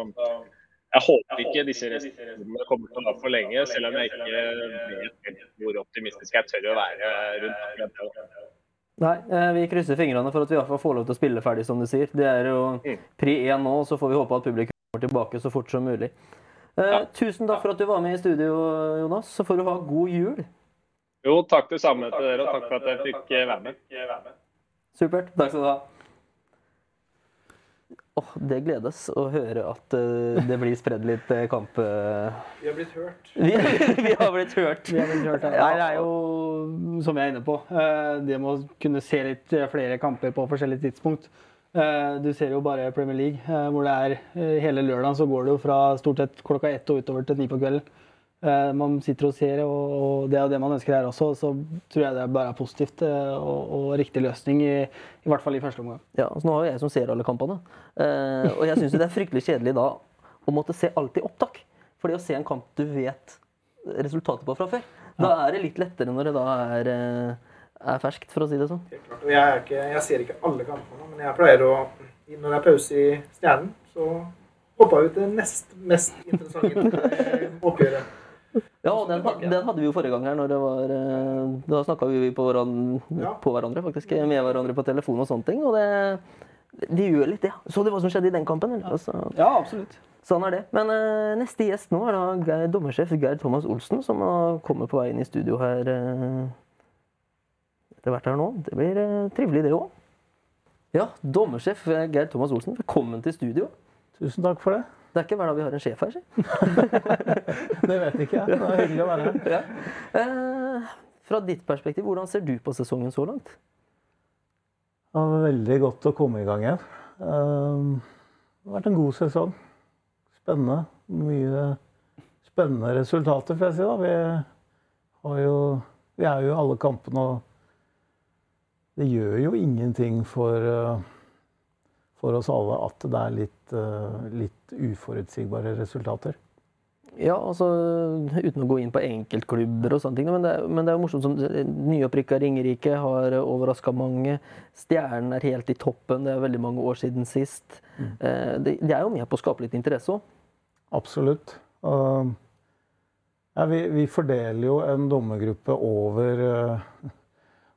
jeg håper ikke disse restriksjonene kommer til å vare for lenge, selv om jeg ikke vet hvor optimistisk jeg tør å være rundt akkurat det. Nei, eh, vi krysser fingrene for at vi i hvert fall får lov til å spille ferdig, som du sier. Det er jo mm. pri én nå, så får vi håpe at publikum kommer tilbake så fort som mulig. Eh, ja. Tusen takk for at du var med i studio, Jonas. Så får du ha god jul. Jo, takk det samme til dere, og takk for at jeg fikk eh, være med. Supert. Takk skal du ha. Oh, det gledes å høre at uh, det blir spredd litt uh, kamp... Uh... Vi har blitt hørt. vi, vi, har blitt hørt. Vi har blitt hørt ja. Nei, det er jo, som jeg er inne på, det med å kunne se litt flere kamper på forskjellige tidspunkt. Du ser jo bare Premier League, hvor det er hele lørdagen så går det jo fra stort sett klokka ett og utover til ni på kvelden. Eh, man sitter og ser, og det er det man ønsker her også, så tror jeg det bare er positivt eh, og, og riktig løsning, i, i, hvert fall i første omgang. Ja, altså Nå har jo jeg som ser alle kampene, eh, og jeg syns det er fryktelig kjedelig da å måtte se alt i opptak. For det å se en kamp du vet resultatet på fra før, da er det litt lettere når det da er, er ferskt, for å si det sånn. Helt jeg, ikke, jeg ser ikke alle kampene, men jeg pleier å Når det er pause i Stjernen, så hopper jeg ut det nest mest interessante oppgjøret. Ja, den, den, hadde vi jo forrige gang her. når det var, eh, Da snakka vi på hverandre, ja. på hverandre, faktisk, med hverandre på telefon og sånne ting. Og det, de gjør litt det. Ja. Så du hva som skjedde i den kampen? Altså, ja, absolutt. Sånn er det. Men uh, neste gjest nå er da Geir, dommersjef Geir Thomas Olsen, som har kommet på vei inn i studio her uh, etter hvert her nå. Det blir uh, trivelig, det òg. Ja, dommersjef Geir Thomas Olsen, velkommen til studio. Tusen takk for det. Det er ikke hver dag vi har en sjef her, si. det vet ikke jeg. Det er hyggelig å være her. Ja. Eh, fra ditt perspektiv, hvordan ser du på sesongen så langt? Det var veldig godt å komme i gang igjen. Eh, det har vært en god sesong. Spennende. Mye spennende resultater, får jeg si. da. Vi, jo, vi er jo i alle kampene, og det gjør jo ingenting for uh, for oss alle at det er litt, uh, litt uforutsigbare resultater. Ja, altså uten å gå inn på enkeltklubber og sånne ting. Men det, er, men det er jo morsomt som nyopprykka Ringerike har overraska mange. Stjernen er helt i toppen. Det er veldig mange år siden sist. Mm. Det, det, er jo med på å skape litt interesse òg. Absolutt. Uh, ja, vi, vi, fordeler jo en dommergruppe over uh,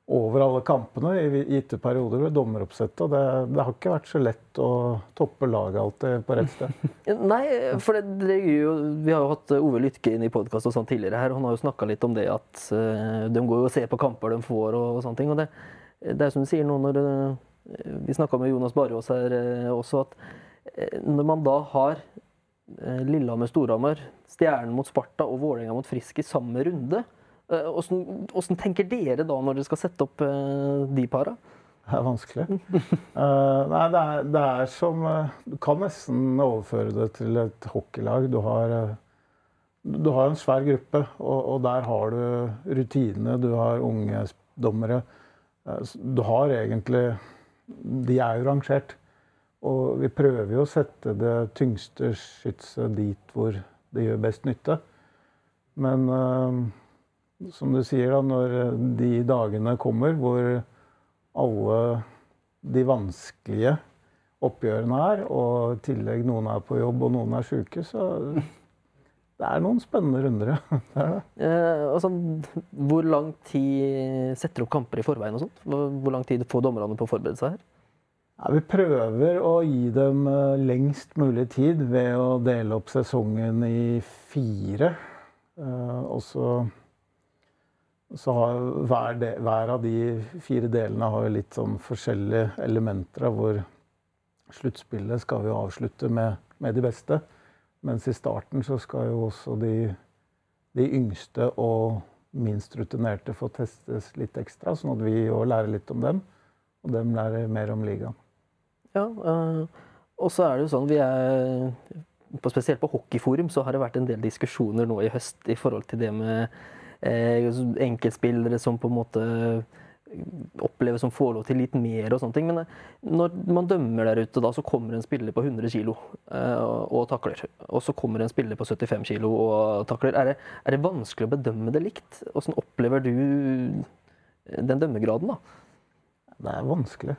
over alle kampene i gitte perioder ved dommeroppsettet. Det, det, har ikke vært så lett å toppe laget alltid på rett sted. Nei, for det, det jo, vi har jo hatt Ove Lytke inn i podkast og sånn tidligere her. Han har jo snakka litt om det at uh, de går jo og ser på kamper de får og, og sånne ting. Og det, det er som du sier nå når eh, Vi snakka med Jonas Barås her også, at når man da har Lillehammer-Storhamar, Stjernen mot Sparta og Vålerenga mot Frisk i samme runde, Åssen eh, tenker dere da når dere skal sette opp eh, de para? Det er vanskelig. uh, nei, det er, det er som uh, Du kan nesten overføre det til et hockeylag. Du har, uh, du har en svær gruppe, og, og, der har du rutinene. Du har unge dommere. du har egentlig De er jo rangert. Og vi prøver jo å sette det tyngste skytset dit hvor det gjør best nytte. Men som du sier, da, når eh, de dagene kommer hvor alle de vanskelige oppgjørene er, og i tillegg noen er på jobb og noen er sjuke, så det er noen spennende runder, ja. Det det. Eh, altså, hvor lang tid setter du opp kamper i forveien? og sånt? Hvor lang tid får dommerne på å forberede seg her? Ja, vi prøver å gi dem eh, lengst mulig tid ved å dele opp sesongen i fire. Eh, og så så har hver, del, hver, av de fire delene har litt sånn forskjellige elementer hvor sluttspillet skal vi avslutte med, med, de beste. Mens i starten så skal jo også de, de yngste og minst rutinerte få testes litt ekstra, sånn at vi òg lærer litt om dem. Og dem lærer mer om ligaen. Ja, øh, og så er det jo sånn vi er Spesielt på Hockeyforum så har det vært en del diskusjoner nå i høst i forhold til det med Eh, enkeltspillere som på en måte opplever som får lov til litt mer og sånne ting. Men eh, når man dømmer der ute, da, så kommer en spiller på 100 kg eh, og takler. Og så kommer en spiller på 75 kg og takler. Er det, er det vanskelig å bedømme det likt? Hvordan opplever du den dømmegraden, da? Det er vanskelig.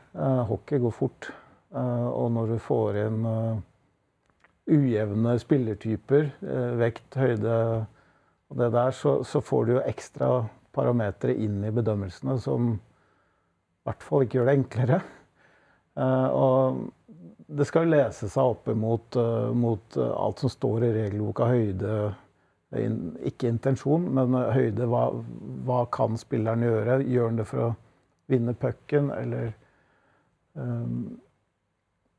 hockey går fort. og når du får inn ujevne spillertyper, vekt, høyde og det der, så, så, får du jo ekstra parametere inn i bedømmelsene som i hvert fall ikke gjør det enklere. Uh, og det skal lese seg opp mot, uh, mot uh, alt som står i regelboka. Høyde, ikke intensjon, men høyde. Hva, hva, kan spilleren gjøre? Gjør han det for å vinne pucken, eller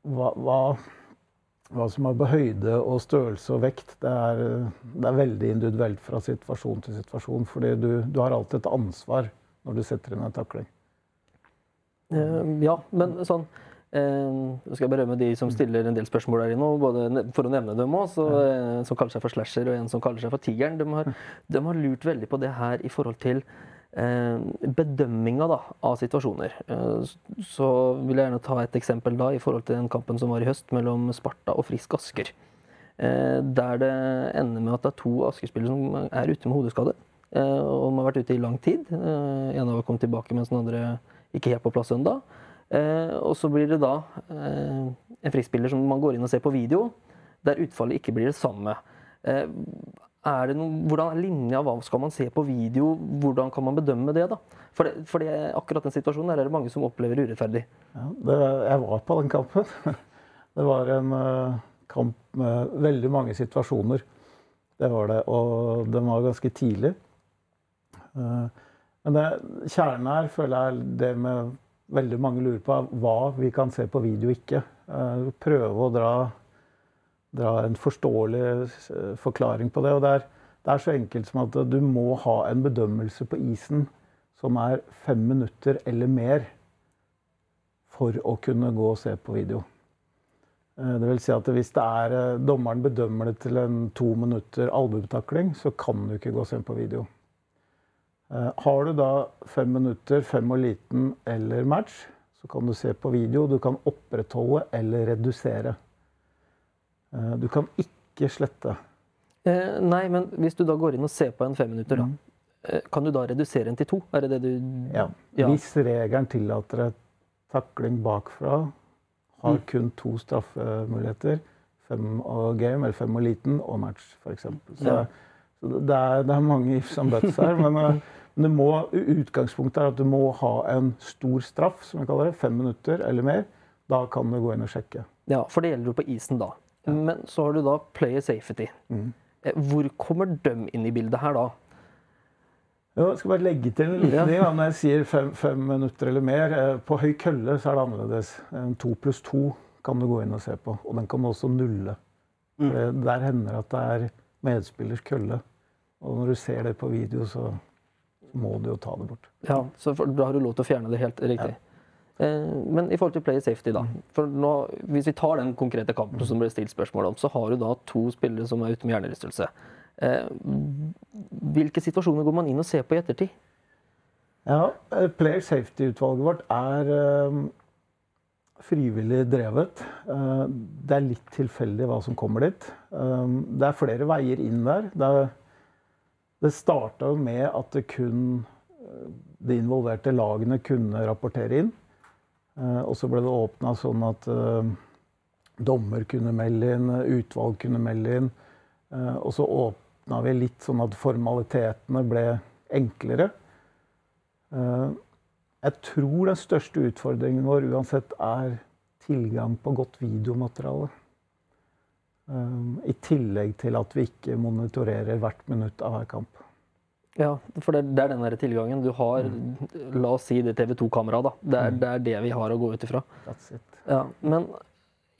hva, hva hva som er på høyde og størrelse og vekt, det er, det er veldig individuelt fra situasjon til situasjon. fordi du, du, har alltid et ansvar når du setter inn en takling. Uh, ja, men sånn nå skal jeg berømme de som stiller en del spørsmål der inne, både for å nevne dem òg, uh, som kaller seg for Slasher, og en som kaller seg for Tigeren. De har, de har lurt veldig på det her i forhold til Eh, bedømminga da, av situasjoner. Eh, så vil jeg gjerne ta et eksempel da i forhold til den kampen som var i høst mellom Sparta og Frisk Asker. Eh, der det ender med at det er to Asker-spillere som er ute med hodeskade. Og de har vært ute i lang tid. En har kommet tilbake, mens den andre ikke helt på plass ennå. Og så blir det da en Frisk-spiller som man går inn og ser på video, der utfallet ikke blir det samme. Er noen, hvordan er linja? Hva skal man se på video? Hvordan kan man bedømme det? da? For, det, for det, akkurat den situasjonen er det mange som opplever urettferdig. Ja, det, jeg var på den kampen. Det var en uh, kamp med veldig mange situasjoner. Det var det. Og den var ganske tidlig. Uh, men det, kjernen her føler jeg det med veldig mange lurer på, hva vi kan se på video ikke. Uh, prøve å dra dra en forståelig eh, forklaring på det. Og det er, det er, så enkelt som at du må ha en bedømmelse på isen som er fem minutter eller mer for å kunne gå og se på video. Eh, det vil si at hvis det er, eh, dommeren bedømmer det til en to minutter albuetakling, så kan du ikke gå og se på video. Har du da fem minutter, fem og liten eller match, så kan du se på video. Du kan opprettholde eller redusere. Eh, du kan ikke slette. Eh, nei, men hvis du da går inn og ser på en femminutter, da. eh, Kan du da redusere den til to? Er det det du Ja. Ja. Hvis regelen tillater et takling bakfra, har kun to straffemuligheter, fem og game, eller fem og liten, og match, f.eks. Så, Ja. så det, er, det er mange ifs and buts her. Men, men må, utgangspunktet er at du må ha en stor straff, som vi kaller det, fem minutter eller mer. Da kan du gå inn og sjekke. Ja, for det gjelder jo på isen da. Men så har du da player safety. Mm. Eh, Hvor kommer dem inn i bildet her da? Jo, jeg skal bare legge til en liten ting. Når jeg sier fem, fem minutter eller mer eh, På høy kølle så er det annerledes. En to pluss to kan du gå inn og se på. Og den kan du også nulle. For Der hender det at det er medspillers kølle. Og når du ser det på video, så må du jo ta det bort. Ja, så Da har du lov til å fjerne det helt riktig. Eh, men i forhold til player safety, da. For nå, hvis vi tar den konkrete kampen som ble stilt spørsmål om, så har du da to spillere som er ute med hjernerystelse. Eh, hvilke situasjoner går man inn og ser på i ettertid? Ja, eh, Player safety-utvalget vårt er eh, frivillig drevet. Eh, det er litt tilfeldig hva som kommer dit. Eh, det er flere veier inn der. Det, det starta jo med at det kun eh, de involverte lagene kunne rapportere inn. Eh, og så ble det åpna sånn at eh, dommer kunne melde inn, utvalg kunne melde inn. Eh, og så åpna vi litt sånn at formalitetene ble enklere. Eh, Jeg tror den største utfordringen vår uansett er tilgang på godt videomateriale. Eh, I tillegg til at vi ikke monitorerer hvert minutt av hver kamp. Ja, for det, det er den der tilgangen. Du har, la oss si det TV 2-kameraet, da. Det er, det er det vi har å gå ut ifra. That's it. Ja, men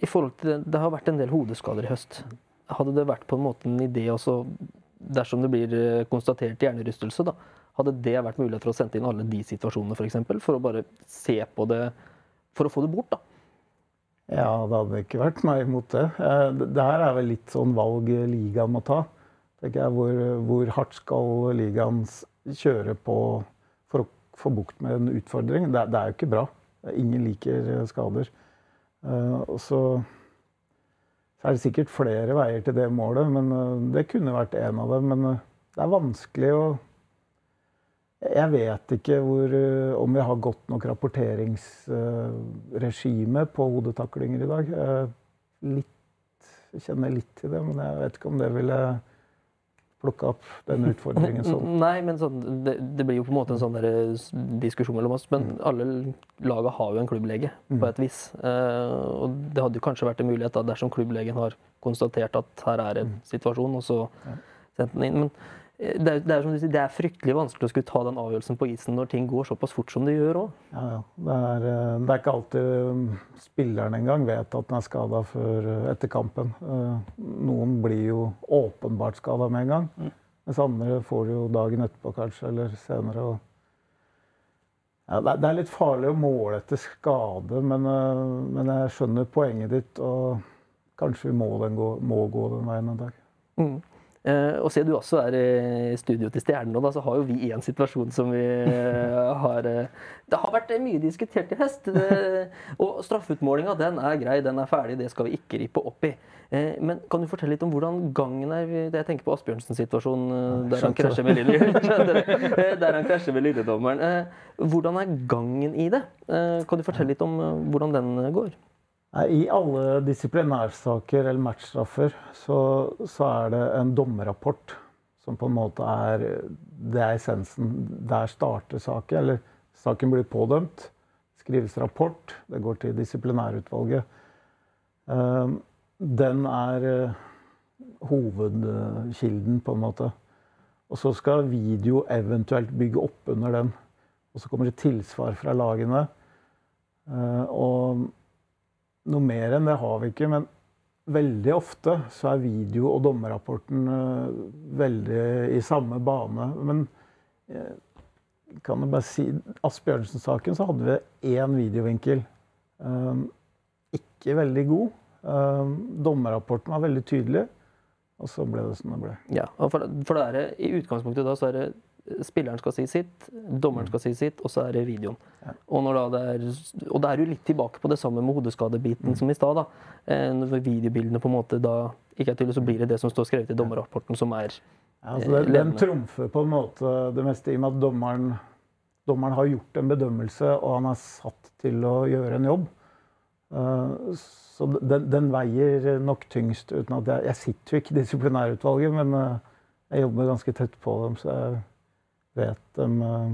i forhold til det, det har vært en del hodeskader i høst. Hadde det vært på en måte en idé også, dersom det blir eh, konstatert hjernerystelse, da, hadde det vært mulighet for å sende inn alle de situasjonene, f.eks., for, eksempel, for å bare se på det For å få det bort, da. Ja, det hadde ikke vært meg imot det. Eh, Det det her er vel litt sånn valg ligaen må ta. Tenker jeg. Hvor, hvor hardt skal ligaen kjøre på for å få bukt med en utfordring? Det, det er jo ikke bra. Ingen liker eh, skader. Eh, Og så, er det sikkert flere veier til det målet, men eh, det kunne vært en av dem. Men det er vanskelig å jeg vet ikke hvor, om vi har godt nok rapporteringsregime på hodetaklinger i dag. Eh, Litt, jeg kjenner litt til det, men jeg vet ikke om det ville plukka opp den utfordringen sånn. Nei, men sånn, det, det blir jo på en måte en sånn der diskusjon mellom oss. Men alle laga har jo en klubblege, på et vis. Eh, og det hadde jo kanskje vært en mulighet da, dersom klubblegen har konstatert at her er en situasjon, og så sendt den inn. Men eh, det er, det, er sier, det er fryktelig vanskelig å skulle ta den avgjørelsen på isen når ting går såpass fort som det gjør òg. Ja, ja. Det, eh, det er ikke alltid um, spilleren engang vet at den er skada før eh, etter kampen. Eh, Noen blir jo åpenbart skada med en gang. Mens andre får det jo dagen etterpå kanskje, eller senere. ja, det er- litt farlig å måle etter skade, men, men jeg skjønner poenget ditt. Og kanskje vi må, den gå, må gå den veien en dag. Mm. Eh, og siden du også er i studio til Stjernen nå, da, så har jo vi en situasjon som vi eh, har eh, Det har vært mye diskutert i høst. Og straffeutmålinga, den er grei, den er ferdig, det skal vi ikke rippe opp i. Men kan du fortelle litt om hvordan gangen er? Jeg tenker på Asbjørnsens situasjon, der han krasjer med. Eh, hvordan er gangen i det? Kan du fortelle litt om hvordan den går? I alle disiplinærsaker eller matchstraffer så, så er det en dommerrapport som på en måte er Det er essensen. Der starter saken. Eller saken blir pådømt. Skrives rapport. Det går til disiplinærutvalget. Eh, Den er eh, hovedkilden, på en måte. Og så skal video eventuelt bygge opp under den. Og så kommer det tilsvar fra lagene. Eh, Og noe mer enn det har vi ikke, men veldig ofte så er video og dommerrapporten eh, veldig i samme bane. Men eh, kan jeg bare si Asbjørnsen-saken så hadde vi én videovinkel. Eh, ikke veldig god. Eh, dommerrapporten var veldig tydelig, og så ble det som det ble. Ja, for, for det er, I utgangspunktet da så er det spilleren skal si sitt, dommeren skal si sitt, og så er det videoen. Og, det er, og da er du litt tilbake på det samme med hodeskadebiten som i stad. da. Eh, Når videobildene på en måte da ikke er tydelig, så blir det det som står skrevet i dommerrapporten, som er Ja, altså den, den trumfer på en måte det meste, i og med at dommeren, dommeren har gjort en bedømmelse, og han er satt til å gjøre en jobb. Eh, Så den, den veier nok tyngst. uten at Jeg, jeg sitter jo ikke i disiplinærutvalget, men eh, jeg jobber ganske tett på dem, så jeg vet dem eh,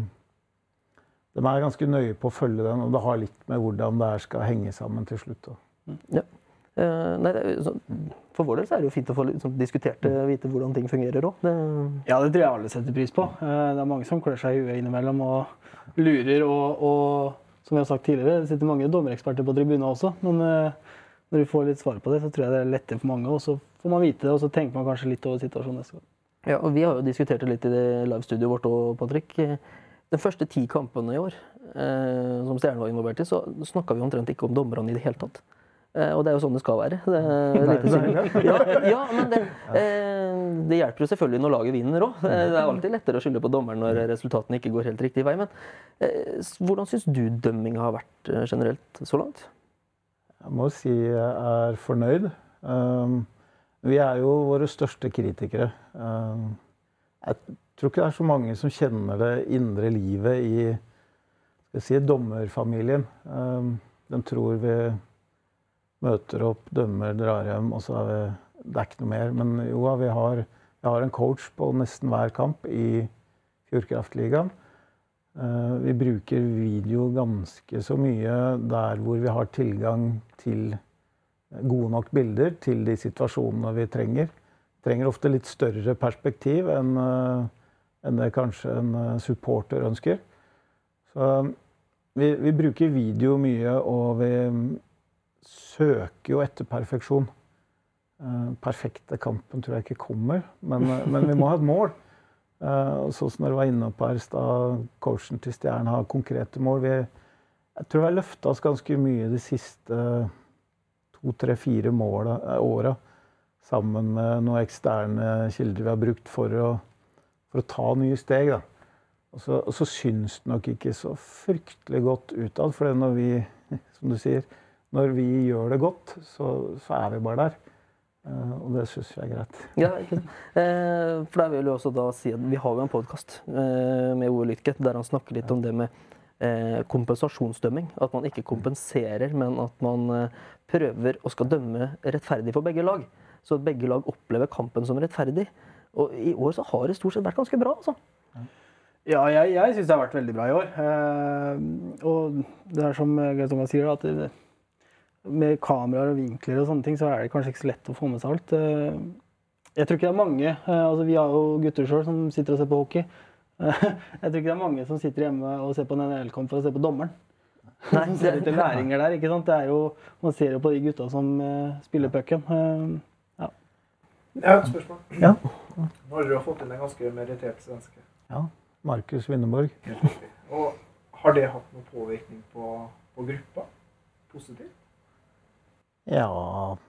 De er ganske nøye på å følge den, og det har litt med hvordan det her skal henge sammen til slutt. da. Eh, nei, sånn- For vår del så er det jo fint å få litt sånn diskutert det, vite hvordan ting fungerer òg. Ja, det tror jeg alle setter pris på. Eh, Det er mange som klør seg i huet innimellom og lurer. Og, og som vi har sagt tidligere, det sitter mange dommereksperter på tribunen også. Men når du får litt svar på det, så tror jeg det er lettere for mange. Og så får man vite det, og så tenker man kanskje litt over situasjonen neste gang. Ja, og Vi har jo diskutert det litt i det livestudioet vårt òg, Patrick. De første ti kampene i år eh, som Stjernen var involvert i, så snakka vi omtrent ikke om dommerne i det hele tatt. Eh, og det er jo sånn det skal være. Det, nei, ja, ja, men det, eh, det hjelper jo selvfølgelig når laget vinner òg. Det er alltid lettere å skylde på dommeren når resultatene ikke går helt riktig vei. Men eh, hvordan syns du dømminga har vært eh, generelt så langt? Jeg må si jeg er fornøyd. Um, vi er jo våre største kritikere. Um, jeg tror ikke det er så mange som kjenner det indre livet i si, dommerfamilien. Um, de tror vi møter opp, dømmer, drar hjem, og så er vi Det er ikke noe mer. Men jo, vi har, vi har en coach på nesten hver kamp i Fjordkraftligaen. Eh, Vi bruker video ganske så mye der hvor vi har tilgang til gode nok bilder til de situasjonene vi trenger. Trenger ofte litt større perspektiv enn eh, enn det kanskje en eh, supporter ønsker. Så vi, vi bruker video mye, og vi søker jo etter perfeksjon. Eh, Perfekte kampen tror jeg ikke kommer, men, eh, men vi må ha et mål. Eh, Sånn som dere var inne på her i stad, coachen til Stjernen har konkrete mål. Vi, jeg tror vi har løfta oss ganske mye de siste to, tre, fire måla, eh, åra. Sammen med noen eksterne kilder vi har brukt for å, for å ta nye steg. Da. Og så, og så syns det nok ikke så fryktelig godt utad. For når vi, som du sier, når vi gjør det godt, så, så er vi bare der. Uh, og det syns jeg er greit. Ja, ikke sant? Eh, for der vil jeg også da si at Vi har jo en podkast eh, med Ove Lytke der han snakker litt om det med kompensasjonsdømming. At man ikke kompenserer, men at man eh, prøver å skal dømme rettferdig for begge lag. Så at begge lag opplever kampen som rettferdig. Og i år så har det stort sett vært ganske bra, altså. Ja, jeg, jeg syns det har vært veldig bra i år. Eh, og det er som Geir Thomas sier, at det, med kameraer og vinkler og sånne ting, så er det kanskje ikke så lett å få med seg alt. Eh, jeg tror ikke det er mange eh, altså Vi har jo gutter sjøl som sitter og ser på hockey. Eh, jeg tror ikke det er mange som sitter hjemme og ser på en NHL-kamp for å se på dommeren. Nei, som ser etter læringer der, ikke sant? Det er jo, Man ser jo på de gutta som eh, spiller pucken. ja. Jeg har et spørsmål. Ja. Nå har fått inn en ganske merittert svenske. Ja. Markus Winneborg. Og har det hatt noen påvirkning på, på gruppa? Positivt? Ja,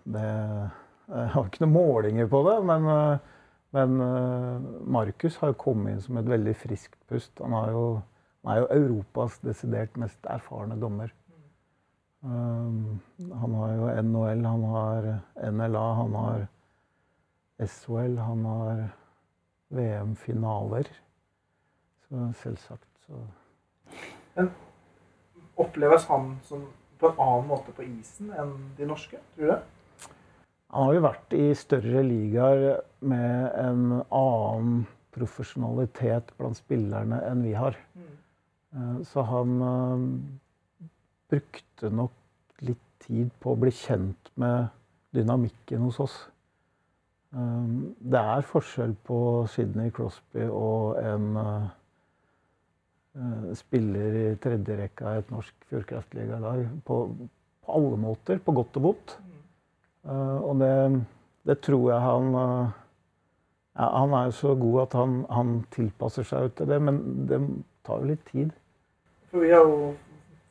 det Jeg har ikke noen målinger på det, men, eh, men eh, Markus har jo kommet inn som et veldig friskt pust. Han, jo, han er jo Europas desidert mest erfarne dommer. Um, han har jo NHL, han har NLA, han har SHL, han har VM-finaler. Så selvsagt så Oppleves han som på en annen måte på isen enn de norske? Tror du det? Han har jo vært i større ligaer med en annen profesjonalitet blant spillerne enn vi har. Eh, Så han eh, brukte nok litt tid på å bli kjent med dynamikken hos oss. Eh, Det er forskjell på Sidney Crosby og en spiller i tredjerekka i et norsk fjordkraftligalag på, på alle måter, på godt og vondt. Eh, og det, det tror jeg han ja, Han er jo så god at han, han tilpasser seg til det, men det tar jo litt tid. For vi har jo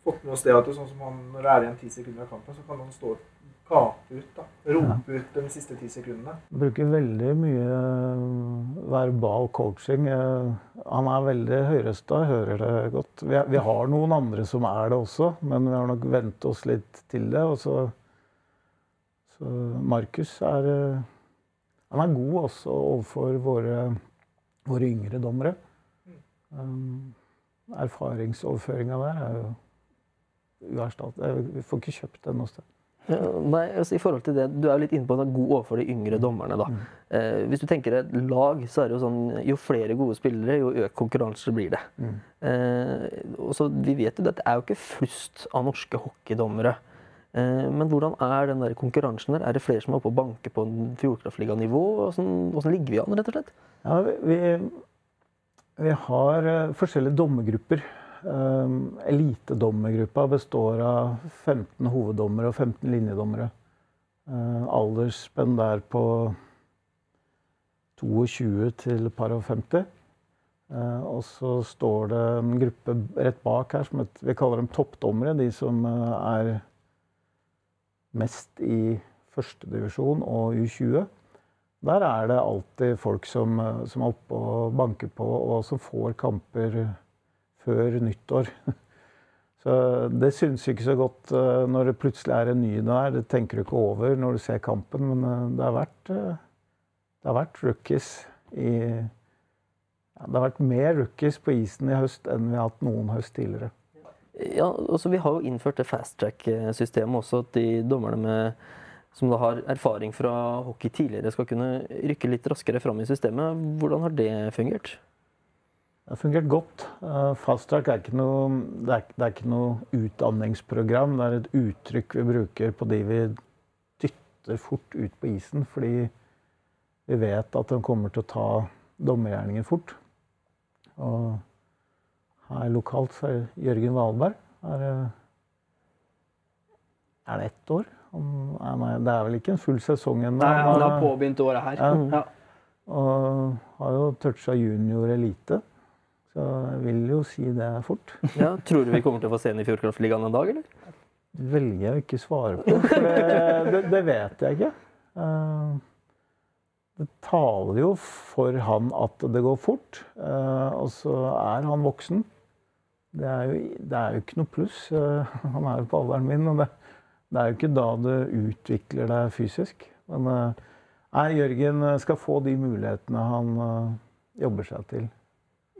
fått med oss det at det sånn som han, når det er igjen ti sekunder av kampen, så kan han stå og gape ut. da. Rope ut de siste ti sekundene. Han bruker veldig mye eh, verbal coaching. Eh, Han er veldig høyrøsta, hører det godt. Vi, vi har noen andre som er det også, men vi har nok vent oss litt til det. Og så, så Markus er, eh, han er god også overfor våre, våre yngre dommere. Um, erfaringsoverføringa der er jo uerstattelig. Vi får ikke kjøpt den noe sted. Nei, altså i forhold til det, Du er jo litt inne på at han er god overfor de yngre dommerne. da. Eh, hvis du tenker et lag, så er det jo sånn jo flere gode spillere, jo økt konkurranse blir det. Eh, og så Vi vet jo at det er jo ikke flust av norske hockeydommere. Eh, men hvordan er den der konkurransen der? Er det flere som er oppe og banker på Fjordkraftliganivå? Hvordan, hvordan ligger vi an, rett og slett? Ja, vi, vi, har eh, forskjellige dommergrupper. Um, elitedommergruppa består av 15 hoveddommere og 15 linjedommere. Uh, aldersspenn der på 22 til par og 50. Uh, og så står det en gruppe rett bak her som vi kaller dem toppdommere. De som er mest i førstedivisjon og U20. Der er det alltid folk som, uh, som er oppe og banker på, og som får kamper før nyttår. Så det syns ikke så godt uh, når det plutselig er en ny der. Det tenker du ikke over når du ser kampen, men uh, det, har vært, det har vært rookies i ja, Det har vært mer rookies på isen i høst enn vi har hatt noen høst tidligere. Ja, altså Vi har jo innført det fast track-systemet også, at de dommerne med, som da har erfaring fra hockey tidligere, skal kunne rykke litt raskere fram i systemet. Hvordan har det fungert? Det har fungert godt. Fast track er ikke noe, det er, det er ikke noe utdanningsprogram. Det er et uttrykk vi bruker på de vi dytter fort ut på isen. Fordi vi vet at de kommer til å ta dommergjerningen fort. Og her lokalt så er Jørgen Valberg er, er det ett år? Nei, det er vel ikke en full sesong ennå. Nei, han har påbegynt året her. Ja. Ja. Og har jo toucha junior elite. Så jeg vil jo si det er fort. Ja, Tror du vi kommer til å få se ham i Fjordkraftligaen en dag, eller? Det velger jeg å ikke svare på, for det, det, det vet jeg ikke. Eh, Det taler jo for han at det går fort, eh, og så er han voksen. Det er jo, det er jo ikke noe pluss. Eh, Han er jo på alderen min, og det, det er jo ikke da du utvikler deg fysisk. Men eh, nei, Jørgen skal få de mulighetene han eh, jobber seg til.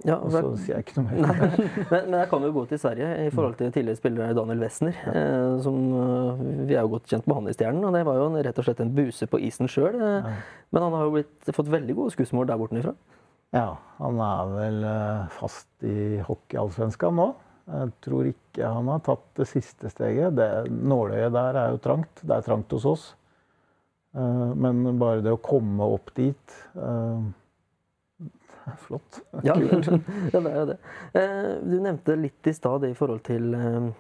Ja, Og så sier jeg ikke noe mer. Nei, men, men jeg kan jo gå til Sverige i forhold til tidligere spiller Daniel Wessner. Ja. som, eh, vi er jo godt kjent med han i Stjernen, og det var jo rett og slett en buse på isen sjøl. Eh, Men han har jo blitt, fått veldig gode skussmål der bortenfra. Ja, han er vel eh, fast i hockeyallsvenskan nå. Jeg tror ikke han har tatt det siste steget. Det, nåløyet der er jo trangt. Det er trangt hos oss. Eh, Men bare det å komme opp dit eh, flott. Ja, det er jo det. Eh, Du nevnte litt i stad det i forhold til eh,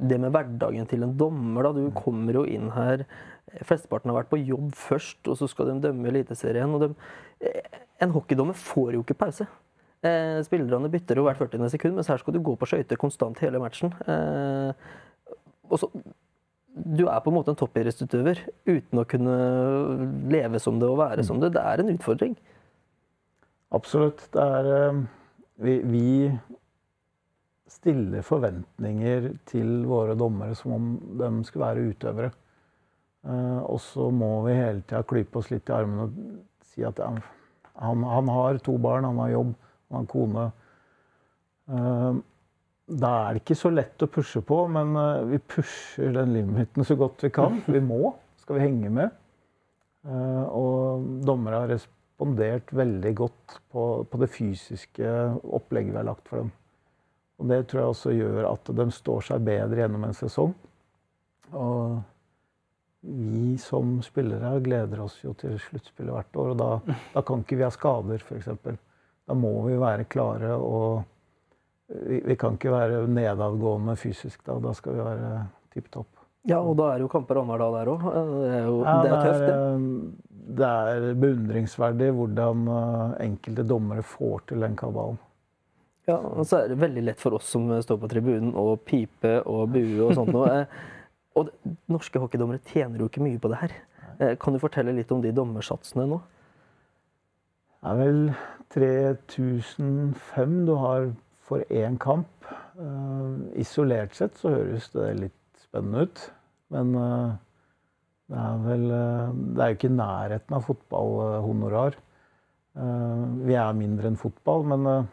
det med hverdagen til en dommer. Da. Du kommer jo inn her Flesteparten har vært på jobb først, og så skal de dømme Eliteserien. og de, eh, En hockeydommer får jo ikke pause. Spillerne bytter jo hvert 40. sekund, mens her skal du gå på skøyter konstant hele matchen. Og så du er på en måte en toppidrettsutøver uten å kunne leve som det og være som det. Det er en utfordring. Absolutt. Det er eh, vi, vi stiller forventninger til våre dommere som om de skulle være utøvere. Eh, og så må vi hele tida klype oss litt i armene og si at han, han har to barn, han har jobb, han har kone. Eh, da er det ikke så lett å pushe på, men vi pusher den limiten så godt vi kan. Vi må. Skal vi henge med. Og dommere har respondert veldig godt på, på det fysiske opplegget vi har lagt for dem. Og det tror jeg også gjør at de står seg bedre gjennom en sesong. Og vi som spillere gleder oss jo til sluttspillet hvert år, og da, da kan ikke vi ha skader, f.eks. Da må vi være klare og vi, vi kan ikke være nedadgående fysisk da. Da skal vi være tipp topp. Ja, og da er jo kamper annenhver dag der òg. Det er jo Ja, det er tøft, det. eh, det er beundringsverdig hvordan eh, enkelte dommere får til den kabalen. Ja, og så er det veldig lett for oss som står på tribunen å pipe og bue og sånt noe. Eh, Og norske hockeydommere tjener jo ikke mye på det her. Eh, Kan du fortelle litt om de dommersatsene nå? Det er vel 3005 du har for én kamp. Eh, isolert sett så høres det litt spennende ut. Men eh, Det er vel eh, Det er jo ikke i nærheten av fotballhonorar. Eh, Vi er mindre enn fotball, men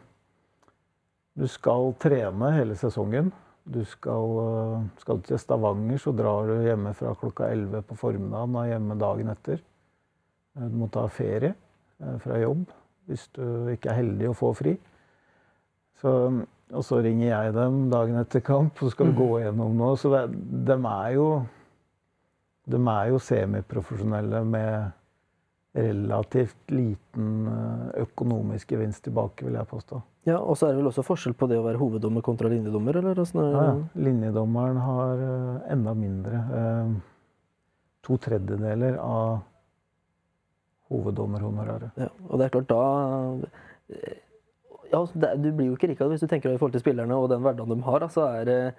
du skal trene hele sesongen. Du skal, skal til Stavanger, så drar du hjemme fra klokka 11 på formiddagen og hjemme dagen etter. Du må ta ferie fra jobb hvis du ikke er heldig å få fri. Så, og så ringer jeg dem dagen etter kamp, og skal vi gå gjennom noe. Så det, de er jo De er jo semiprofesjonelle med relativt liten eh, økonomisk gevinst tilbake, vil jeg påstå. Ja, Og så er det vel også forskjell på det å være hoveddommer kontra linjedommer? eller? er Ja, ja. Linjedommeren har eh, enda mindre. eh, To tredjedeler av hoveddommerhonoraret. Ja, og det er klart da ja, det, Du blir jo ikke rik av hvis du tenker i forhold til spillerne og den hverdagen de har. Altså er, det-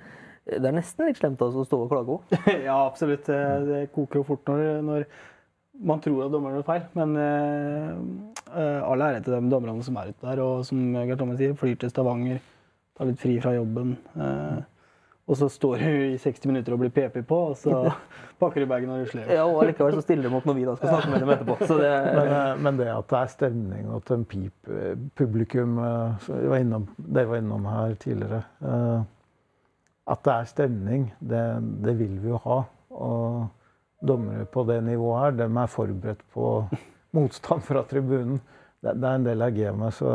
det er nesten litt slemt altså, å stå og klage òg. ja, absolutt. Det, koker jo fort når, når man tror at dommeren gjør feil. Men uh, eh, all ære til de dommerne som er ute der, og som Gert Thomas sier, flyr til Stavanger, tar litt fri fra jobben. Eh, og så står du i 60 minutter og blir PP på, og så pakker du bagen og rusler. Ja, og likevel så stiller de opp når vi da skal snakke med dem etterpå. Så det, Men, eh, men det at det er stemning og at en pip, eh, publikum eh, var innom, Dere var innom her tidligere. eh, At det er stemning, det, det vil vi jo ha. Og dommere på det nivået her, de er forberedt på motstand fra tribunen. Det, det er en del av gamet, så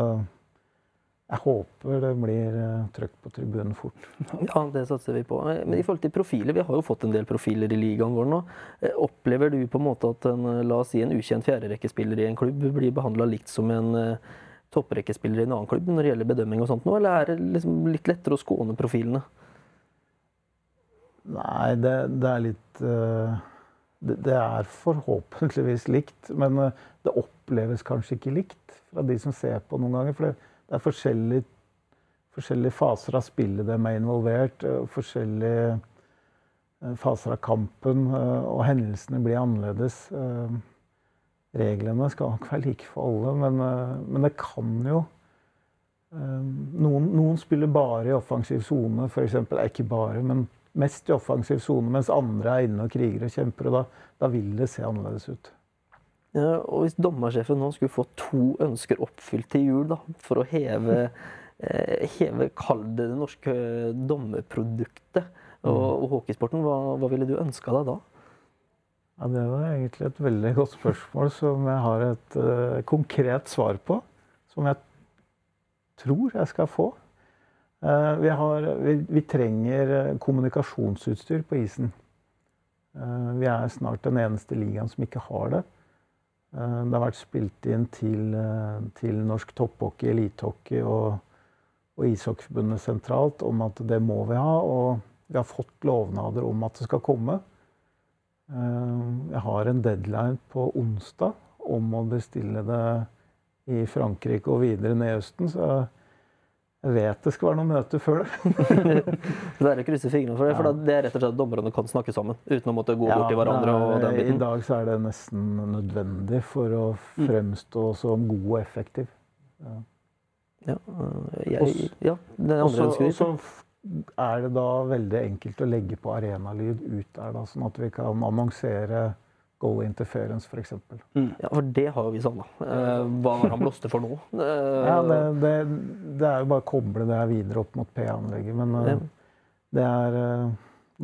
jeg håper det blir eh, trøkk på tribunen fort. ja, det satser vi på. Men i forhold til profiler, vi har jo fått en del profiler i ligaen vår nå. Eh, Opplever du på en måte at en, eh, la oss si en ukjent fjerderekkespiller i en klubb blir behandla likt som en topprekkespiller i en annen klubb når det gjelder bedømming og sånt nå, eller er det liksom litt lettere å skåne profilene? Nei, det, det er litt det, det er forhåpentligvis likt, men det oppleves kanskje ikke likt fra de som ser på noen ganger. For det, det er forskjellige, forskjellige faser av spillet de er involvert, eh, forskjellige eh, faser av kampen, eh, og hendelsene blir annerledes. Reglene skal nok være like for alle, men, men det kan jo noen, noen spiller bare i offensiv sone, f.eks. Ikke bare, men mest i offensiv sone, mens andre er inne og kriger og kjemper. og Da, da vil det se annerledes ut. Og hvis dommersjefen nå skulle få to ønsker oppfylt til jul da, for å heve, eh, heve kall det det norske dommerproduktet og, og hockeysporten, hva, hva ville du ønska deg da? Ja, Det var egentlig et veldig godt spørsmål som jeg har et uh, konkret svar på. Som jeg tror jeg skal få. Uh, vi, har, vi, vi trenger eh, kommunikasjonsutstyr på isen. Eh, vi er snart den eneste ligaen som ikke har det. Eh, det har vært spilt inn til, eh, til norsk topphockey, elitehockey og, og Ishockeyforbundet sentralt om at det må vi ha. Og vi har fått lovnader om at det skal komme. Eh, Jeg har en deadline på onsdag om å bestille det i Frankrike og videre ned i Østen. Jeg vet det skal være noen møter før det. Så å krysse fingrene for det, for det er rett og slett at dommerne kan snakke sammen uten å måtte gå bort til hverandre. og den biten. I dag så er det nesten nødvendig for å fremstå som god og effektiv. Ja, ja, jeg, ja, det er andre ønsker og vi. så er det da veldig enkelt å legge på arenalyd ut der, da, sånn at vi kan annonsere goal interference f.eks. Ja, for det har jo vi savna. Eh, hva var han blåste for nå? Eh, Ja, det, det, det er jo bare å koble det her videre opp mot P-anlegget. Men eh, det, er, eh,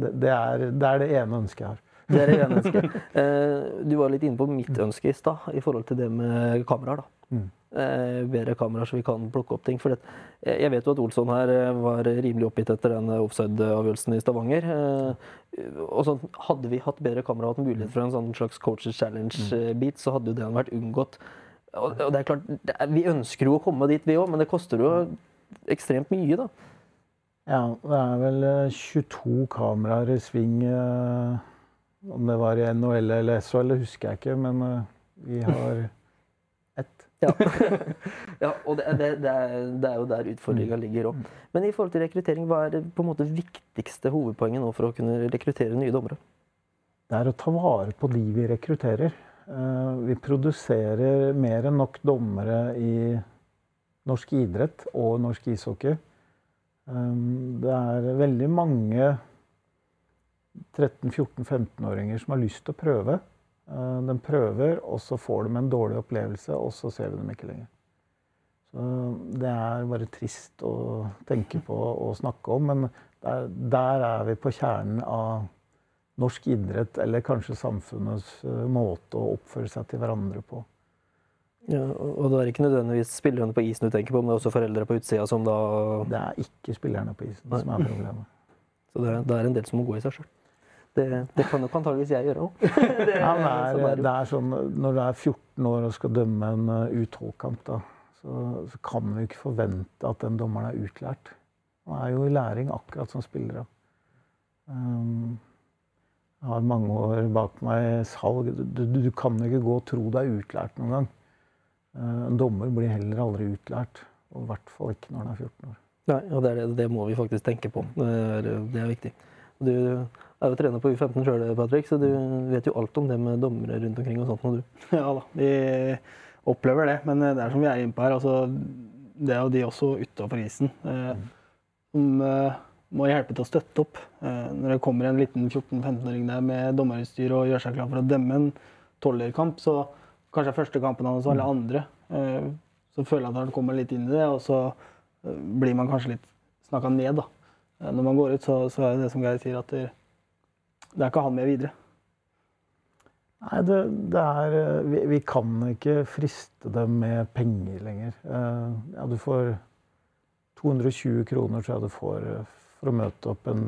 det, det, er, det er det ene ønsket jeg har. Det er det ene ønsket. Eh, du var litt inne på mitt ønske i stad i forhold til det med kameraer. da. Mm. Eh, bedre kameraer så vi kan plukke opp ting. For eh, jeg vet jo at Olsson her eh, var rimelig oppgitt etter den offside-avgjørelsen i Stavanger. Og sånn, Hadde vi hatt bedre kamera og hatt mulighet for en sånn slags coaches challenge-bit, så hadde jo det vært unngått. Og, det er klart, Vi ønsker jo å komme dit, vi òg, men det koster jo ekstremt mye, da. Ja, det er vel eh, 22 kameraer i sving. Om det var i NHL eller SHL, husker jeg ikke, men vi har. Ja, ja og det, det, det, er, det er jo der utfordringa ligger òg. Men i forhold til rekruttering, hva er det på en måte viktigste hovedpoenget nå for å kunne rekruttere nye dommere? Det er å ta vare på de vi rekrutterer. Eh, Vi produserer mer enn nok dommere i norsk idrett og norsk ishockey. Eh, Det er veldig mange 13-14-15-åringer som har lyst til å prøve. Eh, de prøver, og så får de en dårlig opplevelse, og så ser vi dem ikke lenger. Så det er bare trist å tenke på og snakke om, men der, der er vi på kjernen av norsk idrett, eller kanskje samfunnets eh, måte å oppføre seg til hverandre på. Ja, og det er ikke nødvendigvis spillerne på isen du tenker på, men det er også foreldre på utsida som da Det er ikke spillerne på isen som er problemet. Så det er, det er en del som må gå i seg sjøl. Det, det, kan nok antageligvis jeg gjøre òg. sånn når du er 14 år og skal dømme en uh, U12-kamp, så, så, kan vi ikke forvente at den dommeren er utlært. Han er jo i læring akkurat som spillere. Um, jeg har mange år bak meg i salg. Du, du, du kan ikke gå og tro du er utlært noen gang. Uh, en dommer blir heller aldri utlært. Og i hvert fall ikke når han er 14 år. Nei, og det, det, det må vi faktisk tenke på. Det er, det er viktig. Du er jo trener på U15 sjøl, Patrick, så du vet jo alt om det med dommere rundt omkring og sånt nå, du. Ja da, vi opplever det. Men det er som vi er inne på her, altså, det er jo de også utafor isen eh, som eh, må hjelpe til å støtte opp. Eh, når det kommer en liten 14-15-åring der med dommerutstyr og gjør seg klar for å dømme en tolverkamp, så kanskje er første kampen hans alle andre, eh, så føler jeg at han kommer litt inn i det, og så eh, blir man kanskje litt snakka ned, da. Eh, når man går ut, så, så er det det som Geir sier, at det, er ikke han med videre. Nei, det, det er eh, vi, vi, kan ikke friste dem med penger lenger. Uh, ja, du får 220 kroner, tror jeg du får for å møte opp en,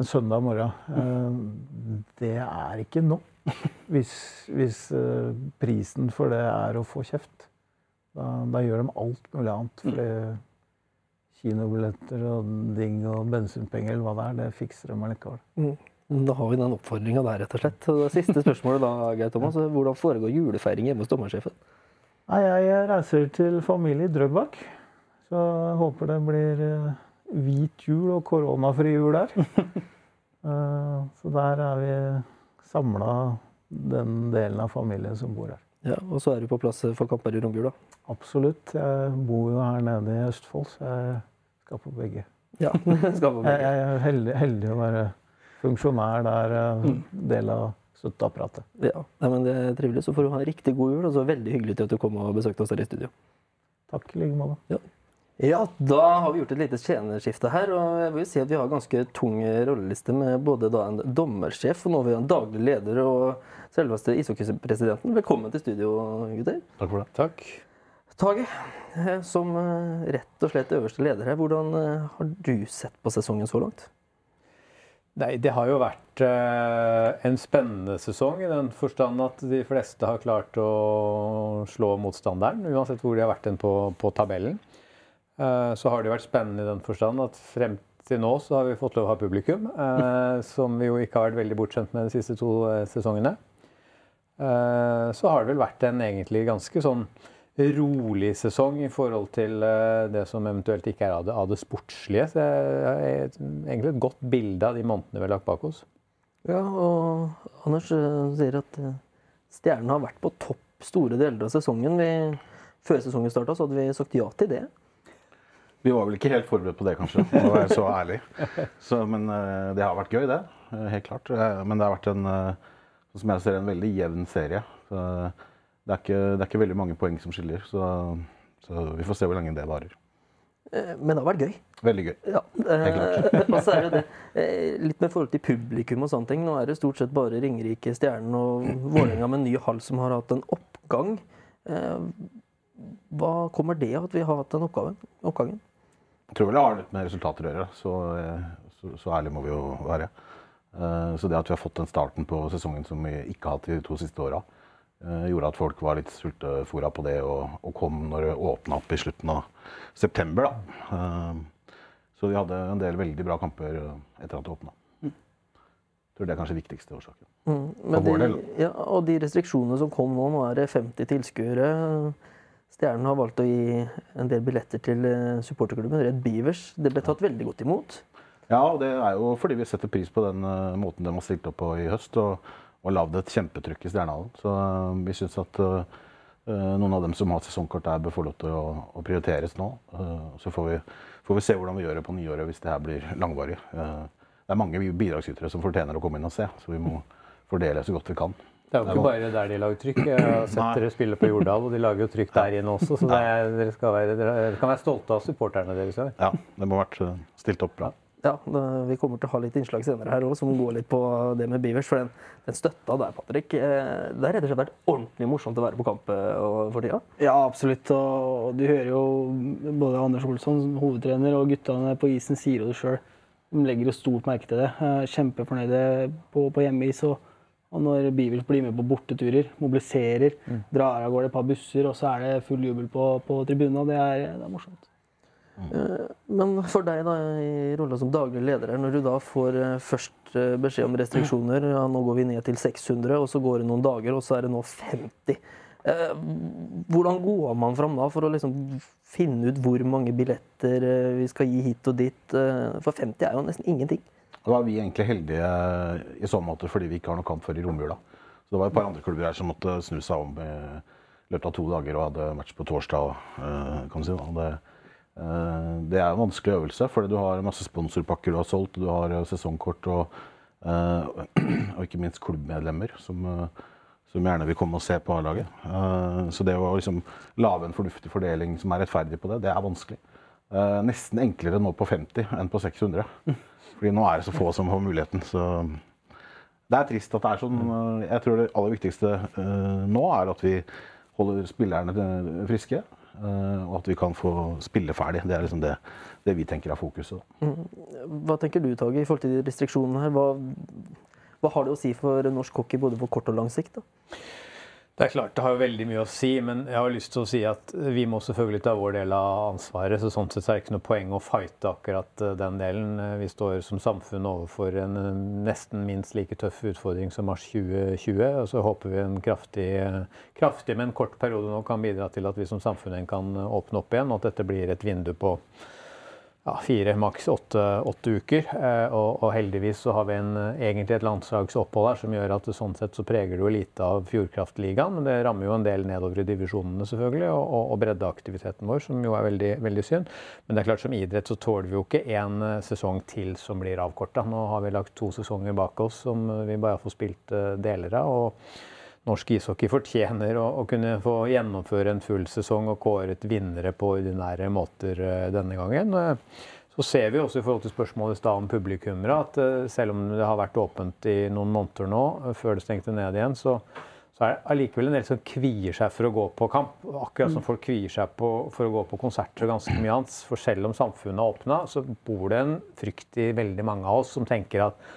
en søndag morgen. Det er ikke nok hvis, hvis prisen for det er å få kjeft. Da, da gjør de alt mulig annet. Kinobilletter og ding og bensinpenger eller hva det er, det fikser de allikevel. Mm. Da har vi den oppfordringa der, rett og slett. Og det siste spørsmålet da, Geir Thomas. Hvordan foregår julefeiring hjemme hos dommersjefen? Nei, jeg reiser til familie i Drøbak. Så jeg håper det blir eh, hvit jul og koronafri jul der. Eh, så der er vi samla, den delen av familien som bor her. Ja, Og så er du på plass for kamper i romjula? Absolutt. Jeg bor jo her nede i Østfold, så jeg skal på begge. Ja, skal på begge. Jeg, jeg er heldig, heldig, å være funksjonær der, eh, mm. del av støtteapparatet. Ja, men Det er trivelig. Så får du ha en riktig god jul, og så veldig hyggelig til at du kom og besøkte oss her i studio. Takk i like måte. Ja. Ja, da har vi gjort et lite tjenerskifte her. og jeg vil si at Vi har ganske tung rolleliste med både en dommersjef og nå har vi en daglig leder og selveste ishockeypresidenten. Velkommen til studio, gutter. Takk for det. Takk. Tage, eh, som eh, rett og slett øverste leder her, hvordan eh, har du sett på sesongen så langt? Nei, Det har jo vært en spennende sesong i den forstand at de fleste har klart å slå motstanderen, uansett hvor de har vært den på, på tabellen. så har det vært spennende i den forstand at frem til nå så har vi fått lov å ha publikum, som vi jo ikke har vært veldig bortskjemt med de siste to sesongene. så har det vel vært en egentlig ganske sånn rolig sesong i forhold til eh, det som eventuelt ikke er av det, av det sportslige. Så det er egentlig et godt bilde av de månedene vi har lagt bak oss. Ja, og Anders eh, sier at eh, Stjernen har vært på topp store deler av sesongen. Vi, før sesongen starta, hadde vi sagt ja til det. Vi var vel ikke helt forberedt på det, kanskje, å være så ærlig. Så, men det har vært gøy, det. Helt klart. Men det har vært en, som jeg ser, en veldig jevn serie. Så, det er, ikke, det er ikke veldig mange poeng som skiller. Så, så, vi får se hvor lenge det varer. Eh, men det har vært gøy. Veldig gøy. Ja, Helt klart. og så er det det. Eh, litt med forhold til publikum og sånne ting. Nå er det stort sett bare Ringerike, Stjernen og Vålerenga med en ny hall som har hatt en oppgang. Eh, hva kommer det av at vi har hatt den oppgangen? Jeg tror vel det har litt med resultater å gjøre. Så, så, så ærlig må vi jo være. Så det at vi har fått den starten på sesongen som vi ikke har hatt de to siste åra, Eh, gjorde at folk var litt sultefòra på det og, og, kom når det åpna opp i slutten av september. Da. Eh, så vi hadde en del veldig bra kamper eh, etter at det åpna. Mm. Jeg tror det er kanskje viktigste årsaken. Mm, del. Ja, og de restriksjonene som kom nå, nå er det 50 tilskuere. Stjernen har valgt å gi en del billetter til supporterklubben Red Beavers. Det ble tatt veldig godt imot. Ja, og det er jo fordi vi setter pris på den måten de har stilt opp på i høst. og og lagd et kjempetrykk i Stjernehallen. Så uh, vi syns at uh, noen av dem som har sesongkort der, bør få lov til å, å prioriteres nå. Uh, så får vi, får vi, se hvordan vi gjør det på nyåret hvis det her blir langvarig. det det er mange bidragsytere som fortjener å komme inn og se. Så vi må fordele så godt vi kan. Det er jo ikke bare der de lager trykk. Jeg har sett dere spille på Jordal, og de lager jo trykk der inne også. Så det er, dere, skal være, dere kan være stolte av supporterne deres. Ja, det må ha vært eh, stilt opp bra. Ja, Vi kommer til å ha litt innslag senere her òg som går litt på det med Beavers. For den, den støtta der, Patrick, eh, det har rett og slett vært ordentlig morsomt å være på kamp eh, for tida. Ja, absolutt. Og du hører jo både Anders Olsson, hovedtrener, og guttene på isen sier jo det sjøl. De legger jo stort merke til det. Kjempefornøyde på, på hjemmeis. Og, og når Beavers blir med på borteturer, mobiliserer, drar av gårde et par busser, og så er det full jubel på, på tribunene. Det er, det er morsomt. Eh, Men for deg da, i rolla som daglig leder, når du da får eh, først eh, beskjed om restriksjoner, ja, nå går vi ned til 600, og så går det noen dager, og så er det nå 50. Eh, Hvordan går man fram da for å liksom finne ut hvor mange billetter vi skal gi hit og dit? For 50 er jo nesten ingenting. Da er vi egentlig heldige i så måte fordi vi ikke har noe kamp før i romjula. Så det var et par andre klubber her som måtte snu seg om i løpet av to dager og hadde match på torsdag. kan du si. Og det, eh, er en vanskelig øvelse, fordi du har masse sponsorpakker du har solgt, du har eh, sesongkort og, eh, og ikke minst klubbmedlemmer som, som gjerne vil komme og se på A-laget. Så det å liksom lage en fornuftig fordeling som er rettferdig på det, det er vanskelig. Nesten enklere nå på 50 enn på 600. Fordi nå er det så få som har muligheten. Så det er trist at det er sånn. Jeg tror det aller viktigste nå er at vi holder spillerne friske. Eh, og at vi kan få spille ferdig. Det er liksom det, det vi tenker er fokuset. Hva tenker du, Tage, i forhold til restriksjonene her? Hva, hva har det å si for norsk hockey både på kort og lang sikt? da? Det er klart, det har jo veldig mye å si, men jeg har lyst til å si at vi må selvfølgelig ta vår del av ansvaret. så Sånn sett er det ikke noe poeng å fighte akkurat eh, den delen. Eh, Vi står som samfunn overfor en eh, nesten minst like tøff utfordring som mars 2020. og Så håper vi en kraftig, kraftig, men kort periode nå kan bidra til at vi som samfunn kan åpne opp igjen, og at dette blir et vindu på ja, fire, maks åtte, åtte uker. Eh, og, og heldigvis så har vi en, egentlig et landslagsopphold her som gjør at det, sånn sett så preger det jo lite av Fjordkraftligaen. Men det rammer jo en del nedover i divisjonene selvfølgelig, og, og, og breddeaktiviteten vår, som jo er veldig, veldig synd. Men det er klart som idrett så tåler vi jo ikke en eh, sesong til som blir avkorta. Nå har vi lagt to sesonger bak oss som vi bare får spilt eh, deler av. og Norsk ishockey fortjener å, å kunne få gjennomføre en full sesong og kåret vinnere på ordinære måter eh, denne gangen. Eh, Så ser vi også i forhold til spørsmålet i stad om publikummere, at eh, selv om det har vært åpent i noen måneder nå, før det stengte ned igjen, så, så er det allikevel en del som kvier seg for å gå på kamp. Akkurat som folk kvier seg på, for å gå på konserter og ganske mye annet. For selv om samfunnet er åpna, så bor det en frykt i veldig mange av oss som tenker at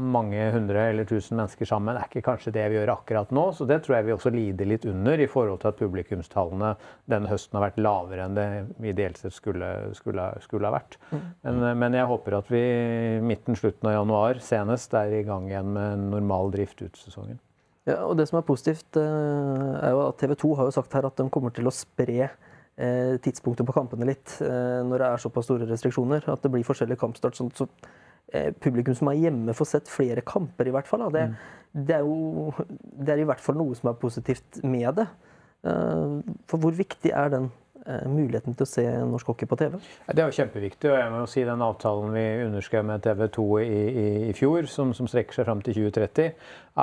mange hundre eller tusen mennesker sammen er ikke kanskje det vi gjør akkurat nå. Så det tror jeg vi også lider litt under i forhold til at publikumstallene denne høsten har vært lavere enn det ideelt sett skulle, skulle, skulle ha vært. Men, men jeg håper at vi midten, slutten av januar senest er i gang igjen med normal drift ut sesongen. Ja, og det som er positivt, eh, er jo at TV 2 har jo sagt her at de kommer til å spre eh, tidspunktet på kampene litt eh, når det er såpass store restriksjoner. At det blir forskjellig kampstart. sånn så publikum som er hjemme, får sett flere kamper, i hvert fall. Det, det, er jo, det er i hvert fall noe som er positivt med det. Eh, for hvor viktig er den eh, muligheten til å se norsk hockey på TV? Det er jo kjempeviktig. og jeg må jo si Den avtalen vi underskrev med TV 2 i, i, i fjor, som, som strekker seg fram til 2030,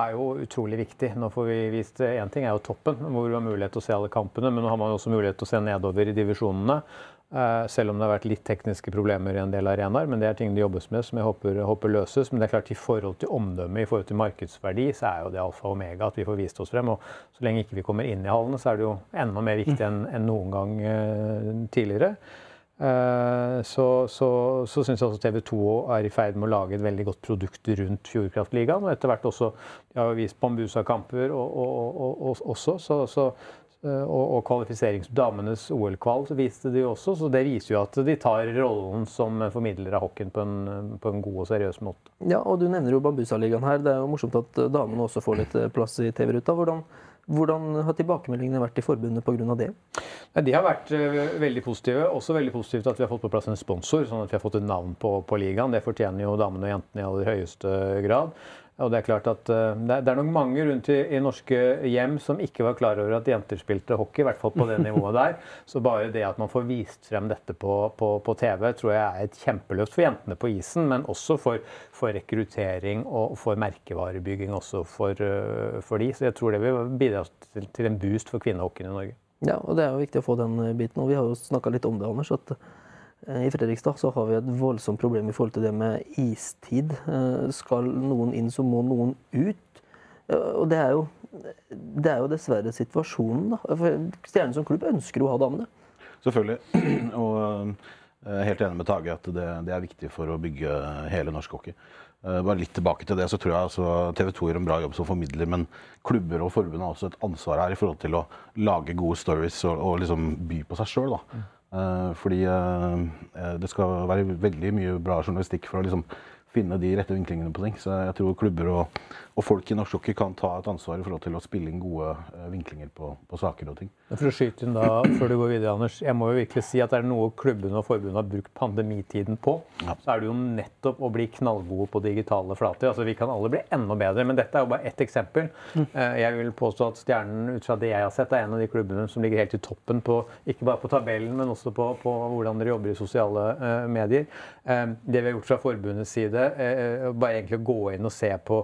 er jo utrolig viktig. Nå får vi vist Én ting er jo toppen, hvor vi har mulighet til å se alle kampene, men nå har man også mulighet til å se nedover i divisjonene. Eh, selv om det har vært litt tekniske problemer i en del arenaer. Men det er ting det jobbes med som jeg håper, håper løses. Men det er klart i forhold til omdømme, i forhold til markedsverdi, så er jo det alfa og omega at vi får vist oss frem. Og så lenge ikke vi kommer inn i hallene, så er det jo enda mer viktig enn en noen gang eh, tidligere. Eh, så så, så syns jeg også TV 2 er i ferd med å lage et veldig godt produkt rundt Fjordkraftligaen. Og etter hvert også De har vist Bambusa-kamper og, og, og, og, også, så, så og, og kvalifiseringsdamenes OL-kval så viste de også, så det viser jo at de tar rollen som formidler av hockeyen på en, på en god og seriøs måte. Ja, og Du nevner jo Bambusa-ligaen her. Det er jo morsomt at eh, damene også får litt eh, plass i TV-ruta. Hvordan, hvordan har tilbakemeldingene vært i forbundet pga. det? Ja, De har vært eh, veldig positive. Også veldig positivt at vi har fått på plass en sponsor, sånn at vi har fått et navn på, på ligaen. Det fortjener jo damene og jentene i aller høyeste grad. Og Det er klart at eh, det er, nok mange rundt i, i, norske hjem som ikke var klar over at jenter spilte hockey, i hvert fall på det nivået der. Så bare det at man får vist frem dette på, på, på TV, tror jeg er et kjempeløft for jentene på isen, men også for, for rekruttering og for merkevarebygging også for, eh, for, de. Så jeg tror det vil bidra til, til en boost for kvinnehockeyen i Norge. Ja, og det er jo viktig å få den biten. Og vi har jo snakka litt om det, Anders. at I Fredrikstad så har vi et voldsomt problem i forhold til det med istid. Eh, skal noen inn, så må noen ut. Eh, og det er jo, det er jo dessverre situasjonen. da. Stjernen som klubb ønsker å ha damene. Selvfølgelig. Og jeg er helt enig med Tage at det, det, er viktig for å bygge hele norsk hockey. Bare litt tilbake til det, så tror jeg altså TV 2 gjør en bra jobb som formidler, men klubber og forbund har også et ansvar her i forhold til å lage gode stories og, og liksom by på seg sjøl. Eh, fordi eh, eh, det skal være veldig mye bra journalistikk for å liksom finne de rette vinklingene på ting. Så jeg tror klubber og, og folk i norsk hockey kan ta et ansvar i forhold til å spille inn gode uh, vinklinger på, på, saker og ting. For å skyte inn da, før du går videre, Anders. Jeg må jo virkelig si at det er noe klubbene og forbundet har brukt pandemitiden på. Ja. Så er det jo nettopp å bli knallgode på digitale flater. Altså Vi kan alle bli enda bedre, men dette er jo bare ett eksempel. Mm. Uh, jeg vil påstå at Stjernen, ut fra det jeg har sett, er en av de klubbene som ligger helt i toppen på ikke bare på tabellen, men også på, på hvordan dere jobber i sosiale uh, medier. det vi har gjort fra forbundets side, bare egentlig å gå inn og se på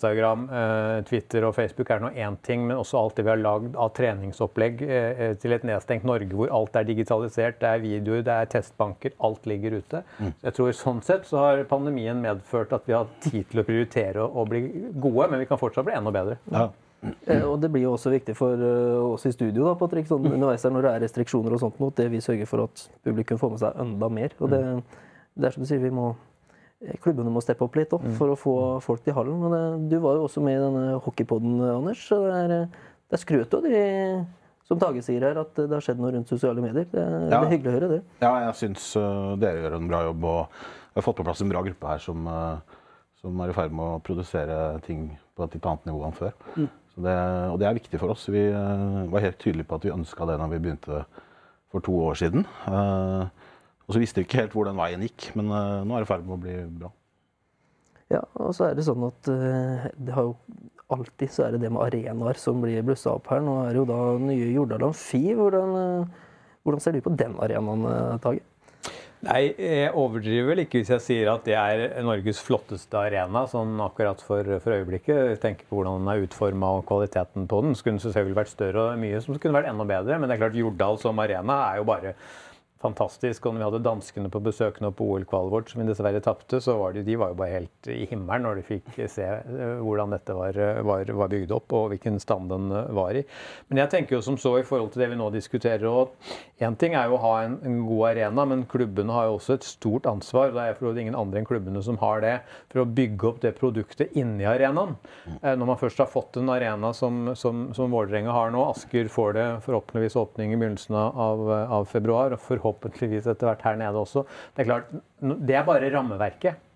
Instagram, eh, Twitter og Facebook er nå én ting, men også alt det vi har lagd av treningsopplegg eh, eh, til et nedstengt Norge hvor alt er digitalisert, det er videoer, det er testbanker, alt ligger ute. Mm. Jeg tror Sånn sett så har pandemien medført at vi har tid til å prioritere å bli gode, men vi kan fortsatt bli enda bedre. Ja. og Det blir jo også viktig for oss i studio da, Patrick, sånn, underveis der når det er restriksjoner og sånt, at vi sørger for at publikum får med seg enda mer. og det, det er som du sier, vi må klubbene må steppe opp litt også, mm. for å få folk til hallen. Men det, eh, du var jo også med i denne hockeypoden, Anders. så Det er, eh, det er skrøt av de som Tage sier her, at det har skjedd noe rundt sosiale medier. Det, ja. det er hyggelig å høre det. Ja, jeg syns uh, dere gjør en bra jobb. Og vi har fått på plass en bra gruppe her som, uh, som er i ferd med å produsere ting på et litt annet nivå enn før. Mm. Det, og det er viktig for oss. Vi uh, var helt tydelige på at vi ønska det da vi begynte for to år siden. Uh, og så visste vi ikke helt hvor den veien gikk, men uh, nå er det i ferd med å bli bra. Ja, og så er det sånn at uh, det har jo alltid så er det det med arenaer som blir blussa opp her. Nå er det jo da nye Jordal Amfi. Hvordan, uh, hvordan ser du på den arenaen, Tage? Nei, jeg overdriver vel ikke hvis jeg sier at det er Norges flotteste arena sånn akkurat for, for øyeblikket. Jeg tenker på hvordan den er utforma og kvaliteten på den. Skulle den selvfølgelig vært større og mye som kunne vært enda bedre. Men det er klart Jordal som arena er jo bare fantastisk. Og når vi hadde danskene på besøk nå på OL-kvalet vårt, som vi dessverre tapte, så var de, de var jo bare helt i himmelen når de fikk se eh, hvordan dette var, var, var, bygd opp, og hvilken stand den eh, var i. Men jeg tenker jo som så i forhold til det vi nå diskuterer, og én ting er jo å ha en, en, god arena, men klubbene har jo også et stort ansvar. og Det er for ingen andre enn klubbene som har det, for å bygge opp det produktet inni arenaen. Eh, når man først har fått en arena som, som, som Vålerenga har nå, Asker får det forhåpentligvis åpning i begynnelsen av, av februar. og forhåpentligvis forhåpentligvis etter hvert her nede også. Det er klart, det er bare rammeverket.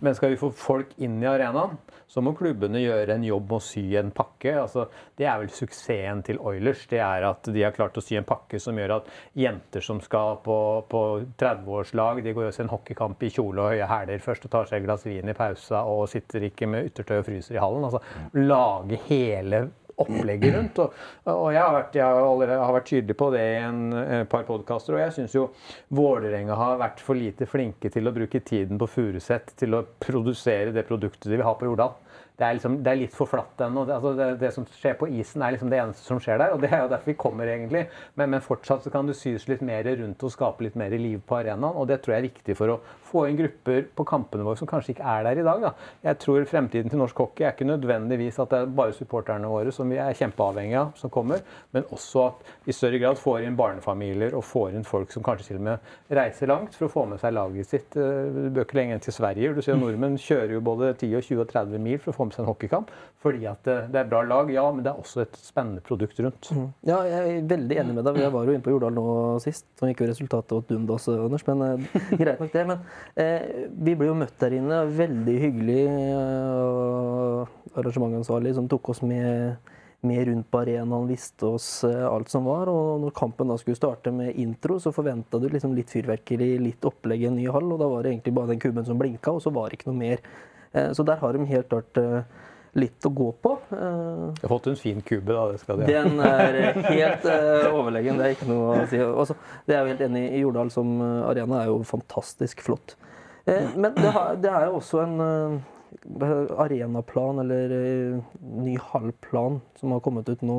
Men skal vi få folk inn i arenaen, så må klubbene gjøre en jobb med å sy en pakke. Altså, det er vel suksessen til Oilers. Det er at de har klart å sy en pakke som gjør at jenter som skal på, på 30-årslag, de går og ser en hockeykamp i kjole og høye hæler først og tar seg et glass vin i pausa og sitter ikke med yttertøy og fryser i hallen. Altså, lage hele opplegget rundt. Og, og jeg, har vært, jeg, har har vært, tydelig på det i en, et par podkaster. Og jeg syns jo Vålerenga har vært for lite flinke til å bruke tiden på Furuset til å produsere det produktet de vil ha på Jordal det er, liksom, det er, litt for flatt ennå. Altså det, det, som skjer på isen, er liksom det eneste som skjer der. Og det er jo derfor vi kommer, egentlig. Men, men fortsatt kan det sys litt mer rundt og skape litt mer liv på arenaen. Og det tror jeg er viktig for å få inn grupper på kampene våre som kanskje ikke er der i dag. Da. Jeg tror fremtiden til norsk hockey er ikke nødvendigvis at det er bare supporterne våre som vi er kjempeavhengige av, som kommer, men også at vi i større grad får inn barnefamilier og får inn folk som kanskje til og med reiser langt for å få med seg laget sitt. Eh, du bør ikke lenger enn til Sverige. Du ser Nordmenn kjører jo både 10, og 20 og 30 mil for å få med seg en hockeykamp. Fordi at det, det er bra lag, ja, men det er også et spennende produkt rundt. Mm. Ja, jeg er veldig enig med deg. Jeg var jo inne på Jordal nå sist. Som gikk jo resultatet åt Dundas, Anders. Men eh, greit nok det. Men eh, vi ble jo møtt der inne. Veldig hyggelig eh, arrangementansvarlig som tok oss med med rundt på arenaen, visste oss eh, alt som var. Og når kampen da skulle starte med intro, så forventa du liksom litt fyrverkeri, litt opplegg i en ny hall. Og da var det egentlig bare den kubben som blinka, og så var det ikke noe mer Eh, så der har de helt klart eh, litt å gå på. Eh, Du har fått en fin kube, da. Det skal jeg ha. Den er helt eh, overlegen, det er ikke noe å si. Også, det er jeg helt enig i. Jordal som eh, arena er jo fantastisk flott. Men det, er jo også en arenaplan, eller ny hallplan, som har kommet ut nå.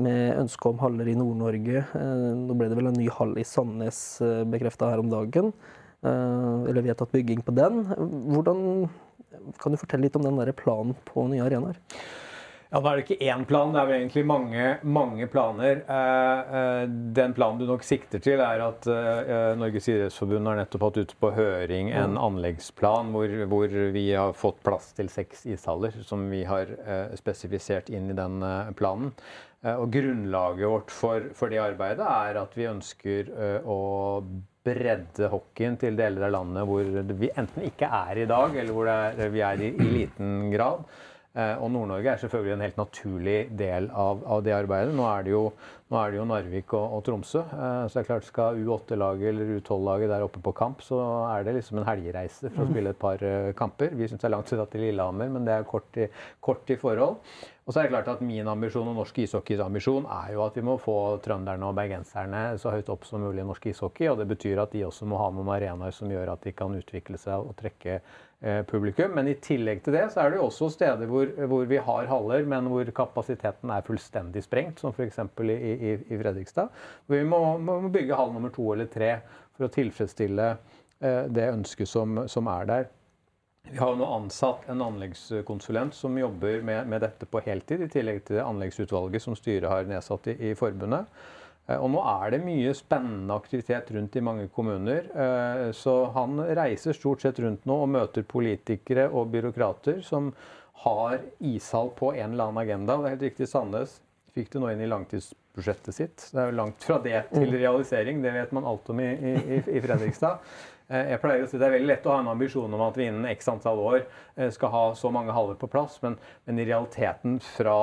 Med ønske om haller i Nord-Norge. Nå ble det vel en ny hall i Sandnes bekrefta her om dagen. Eller vedtatt bygging på den. Hvordan Kan du fortelle litt om den der planen på nye arenaer? Ja, Nå er det ikke én plan, det er vel egentlig mange, mange planer. Eh, eh, den planen du nok sikter til, er at eh, Norges idrettsforbund har nettopp hatt ute på høring en anleggsplan hvor, hvor vi har fått plass til seks ishaller, som vi har spesifisert inn i den planen. Og grunnlaget vårt for, for det arbeidet er at vi ønsker å bredde hockeyen til deler av landet hvor vi enten ikke er i dag, eller hvor er, vi er i, i liten grad. Eh, Og Nord-Norge er selvfølgelig en helt naturlig del av, av det arbeidet. Nå er det jo, er det jo Narvik og, og Tromsø. eh, Så det er klart skal U8-laget eller U12-laget der oppe på kamp, så er det liksom en helgereise for å spille et par eh, kamper. Vi syns det er langt til Lillehammer, men det er kort i, kort i forhold. Og så er det klart at Min ambisjon og norsk ishockeys ambisjon er jo at vi må få trønderne og bergenserne så høyt opp som mulig i norsk ishockey. og Det betyr at de også må ha noen arenaer som gjør at de kan utvikle seg og trekke eh, publikum. Men i tillegg til det så er det jo også steder hvor, hvor vi har haller, men hvor kapasiteten er fullstendig sprengt, som f.eks. I, i, i Fredrikstad. Vi må, må bygge hall nummer to eller tre for å tilfredsstille eh, det ønsket som, som er der. Vi har nå ansatt en anleggskonsulent som jobber med, med, dette på heltid, i tillegg til anleggsutvalget som styret har nedsatt i, i forbundet. Eh, Og nå er det mye spennende aktivitet rundt i mange kommuner. eh, Så han reiser stort sett rundt nå og møter politikere og byråkrater som har ishall på en eller annen agenda. Det er helt riktig, Sandnes fikk det nå inn i langtidsbudsjettet sitt. Det er jo langt fra det til realisering, det vet man alt om i, i, i Fredrikstad. Eh, Jeg pleier å si Det er veldig lett å ha en ambisjon om at vi innen x antall år eh, skal ha så mange halver på plass, men, men i realiteten fra,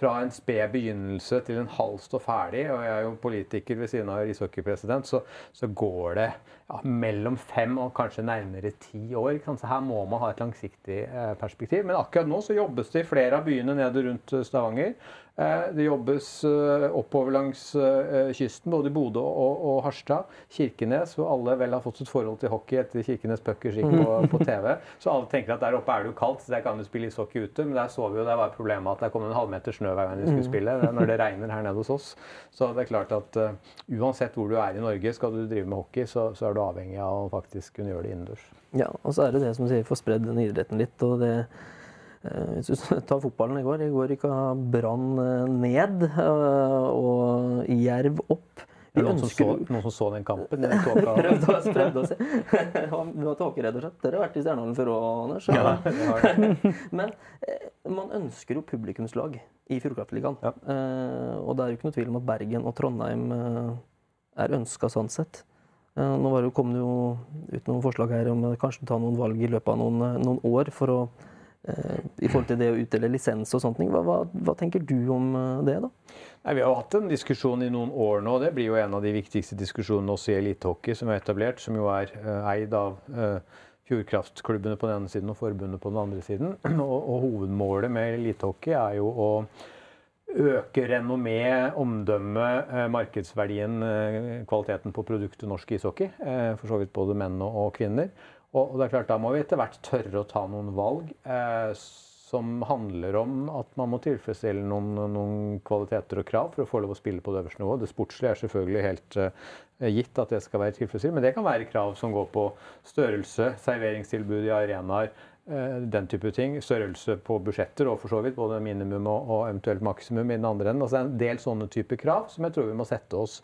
fra en sped begynnelse til en halv står ferdig, og jeg er jo politiker ved siden av ishockeypresident, så, så går det ja, mellom fem og kanskje nærmere ti år. Så her må man ha et langsiktig eh, perspektiv. Men akkurat nå så jobbes det i flere av byene nede rundt eh, Stavanger. Eh, Det jobbes oppover langs kysten, både i Bodø og, Harstad. Kirkenes, hvor alle vel har fått sitt forhold til hockey etter Kirkenes Puckers gikk på, på TV. Så alle tenker at der oppe er det jo kaldt, så der kan du spille ishockey ute. Men der så vi jo der var problemet at det kom en halvmeter snø hver gang vi skulle spille, når det regner her nede hos oss. Så det er klart at uh, uansett hvor du er i Norge, skal du drive med hockey, så, så er du avhengig av å faktisk kunne gjøre det innendørs. Ja, og så er det det som sier, få spredd den idretten litt. og det eh, hvis du tar fotballen i går I går gikk Brann eh, ned eh, og Jerv opp. Vi noen som, så, noen som så den kampen? Prøvde å, prøvde å se. Du var tåkeredd, rett og slett. Dere har vært i Stjernehallen før òg, Anders. Ja, har det. Men man ønsker jo publikumslag i Fjordkraftligaen. Ja. og det er jo ikke noe tvil om at Bergen og Trondheim er ønska sånn sett. Nå var det, kom det jo ut noen forslag her om kanskje ta noen valg i løpet av noen, eh, noen år for å eh, i forhold til det å utdele lisens og ting. Hva, hva, hva tenker du om eh, det, da? Nei, Vi har hatt en diskusjon i noen år nå. Det blir jo en av de viktigste diskusjonene også i elitehockey, som er etablert, som jo er uh, eid av uh, Fjordkraftklubbene på den ene siden og forbundet på den andre siden. Og, og hovedmålet med elitehockey er jo å øke renommé, omdømme, eh, markedsverdien, eh, kvaliteten på produktet norsk ishockey. eh, For så vidt både menn og, kvinner. Og, det er klart, da må vi etter hvert tørre å ta noen valg som handler om at man må tilfredsstille noen, noen kvaliteter og krav for å få lov å spille på det øverste nivået. Det sportslige er selvfølgelig helt gitt at det skal være tilfredsstillende, men det kan være krav som går på størrelse, serveringstilbud i arenaer, den type ting. Størrelse på budsjetter og for så vidt både minimum og, eventuelt maksimum i den andre enden. Altså det er en del sånne typer krav som jeg tror vi må sette oss.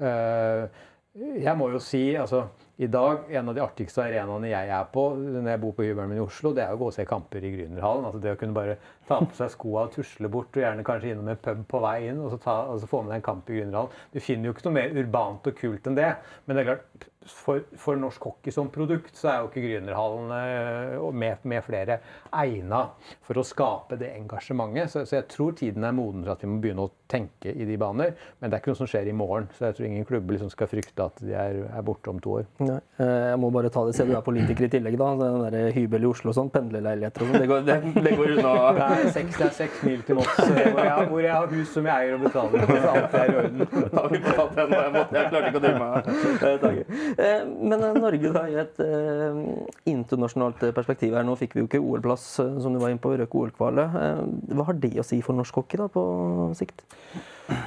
Eh, jeg må jo si, altså i dag, En av de artigste arenaene jeg er på når jeg bor på hybelen min i Oslo, det er å gå og se kamper i Grünerhallen. Altså det å kunne bare ta på seg skoa og tusle bort, og gjerne kanskje innom en pub på vei inn, og så, ta, og få med deg en kamp i Grünerhallen. Du finner jo ikke noe mer urbant og kult enn det. Men det er klart, for, for norsk hockey som produkt, så er jo ikke Grünerhallen eh, med, med flere egna for å skape det engasjementet. Så, så jeg tror tiden er moden for at vi må begynne å tenke i de baner. Men det er ikke noe som skjer i morgen, så jeg tror ingen klubber liksom skal frykte at de er, er borte om to år. Nei, eh, jeg må bare ta det, se du er politiker i tillegg, da. Den der hybel i Oslo og sånn, pendlerleiligheter og sånn. Det, går- det, det går unna. Det er seks, det er seks mil til Moss, eh, hvor jeg, hvor jeg har hus som jeg eier og betaler. Så alt er i orden. Da har vi fortalt den, jeg, måtte, jeg klarte ikke å dy meg. eh, Men Norge da i et internasjonalt perspektiv her. Nå fikk vi jo ikke OL-plass, som du var inne på, røk OL-kvalet. Eh, Hva har det å si for norsk hockey da, på sikt?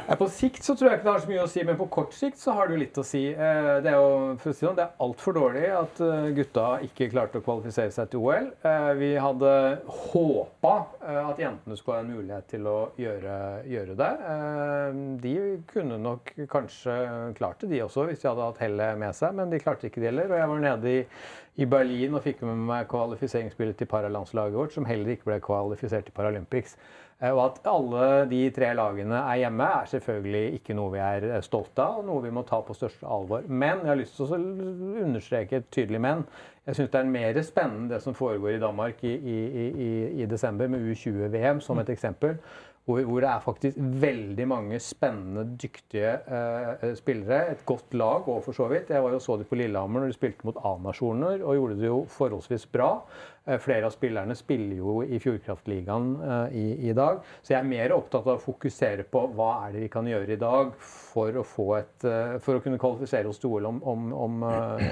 Ja, på sikt så tror jeg ikke det har så mye å si, men på kort sikt så har det jo litt å si. Eh, Det er jo for å si sånn, det er altfor dårlig at eh, gutta ikke klarte å kvalifisere seg til OL. Eh, Vi hadde håpa at jentene skulle ha en mulighet til å gjøre, gjøre det. Eh, De kunne nok kanskje klart det, de også, hvis de hadde hatt hellet med seg, men de klarte ikke det heller. Og jeg var nede i, i Berlin og fikk med meg kvalifiseringsspillet til paralandslaget vårt, som heller ikke ble kvalifisert til Paralympics. Eh, Og at alle de tre lagene er hjemme, er selvfølgelig ikke noe vi er eh, stolte av, og noe vi må ta på største alvor. Men jeg har lyst til å understreke et tydelig men. Jeg syns det er mer spennende det som foregår i Danmark i, i, i, i desember med U20-VM, som et eksempel. Hvor, hvor det er faktisk veldig mange spennende, dyktige eh, spillere. Et godt lag òg, for så vidt. Jeg var jo så de på Lillehammer når de spilte mot A-nasjoner, og gjorde det jo forholdsvis bra. Eh, flere av spillerne spiller jo i Fjordkraftligaen eh, i, i dag. Så jeg er mer opptatt av å fokusere på hva er det vi kan gjøre i dag for å, få et, eh, for å kunne kvalifisere oss til OL om, om, om,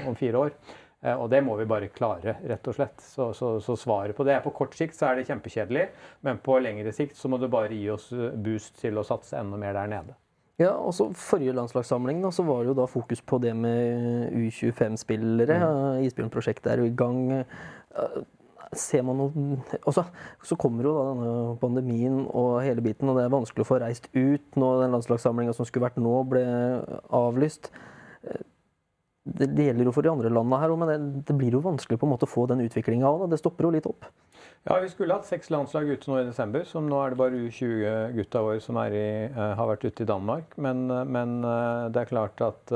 om fire år. Og det må vi bare klare, rett og slett. Så, så, så svaret på det er på kort sikt så er det kjempekjedelig, men på lengre sikt så må du bare gi oss boost til å satse enda mer der nede. Ja, og så Forrige landslagssamling da, så var det jo da fokus på det med U25-spillere. Mm. Isbjørnprosjektet er jo i gang. Ser man noe og så, kommer jo da denne pandemien og hele biten, og det er vanskelig å få reist ut. Nå Den landslagssamlinga som skulle vært nå, ble avlyst. Eh, Det, det gjelder jo for de andre landene her òg, men det, det blir jo vanskelig på en måte å få den utviklinga òg. Det stopper jo litt opp. Ja, vi skulle hatt seks landslag ute nå i desember, som nå er det bare U20-gutta våre som i, eh, har vært ute i Danmark. Men, eh, men det er klart at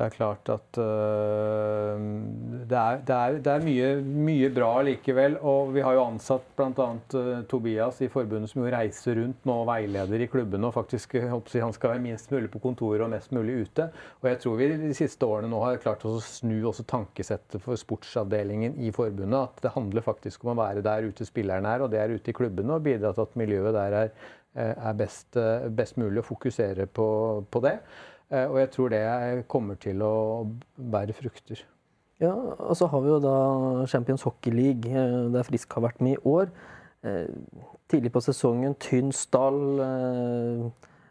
det er klart at uh, det, er, det, er, det er mye, mye bra likevel. Og vi har jo ansatt bl.a. Uh, Tobias i forbundet som jo reiser rundt nå og veileder i klubbene. Og faktisk håper å han skal være minst mulig på kontoret og mest mulig ute. Og jeg tror vi de siste årene nå har klart oss å snu også tankesettet for sportsavdelingen i forbundet. At det handler faktisk om å være der ute spillerne er, og det er ute i klubbene. Og bidra til at miljøet der er, eh, er best, eh, best mulig å fokusere på, på det. Eh, Og jeg tror det kommer til å bære frukter. Ja, og så har vi jo da Champions Hockey League, eh, der Frisk har vært med i år. Eh, Tidlig på sesongen, tynn stall.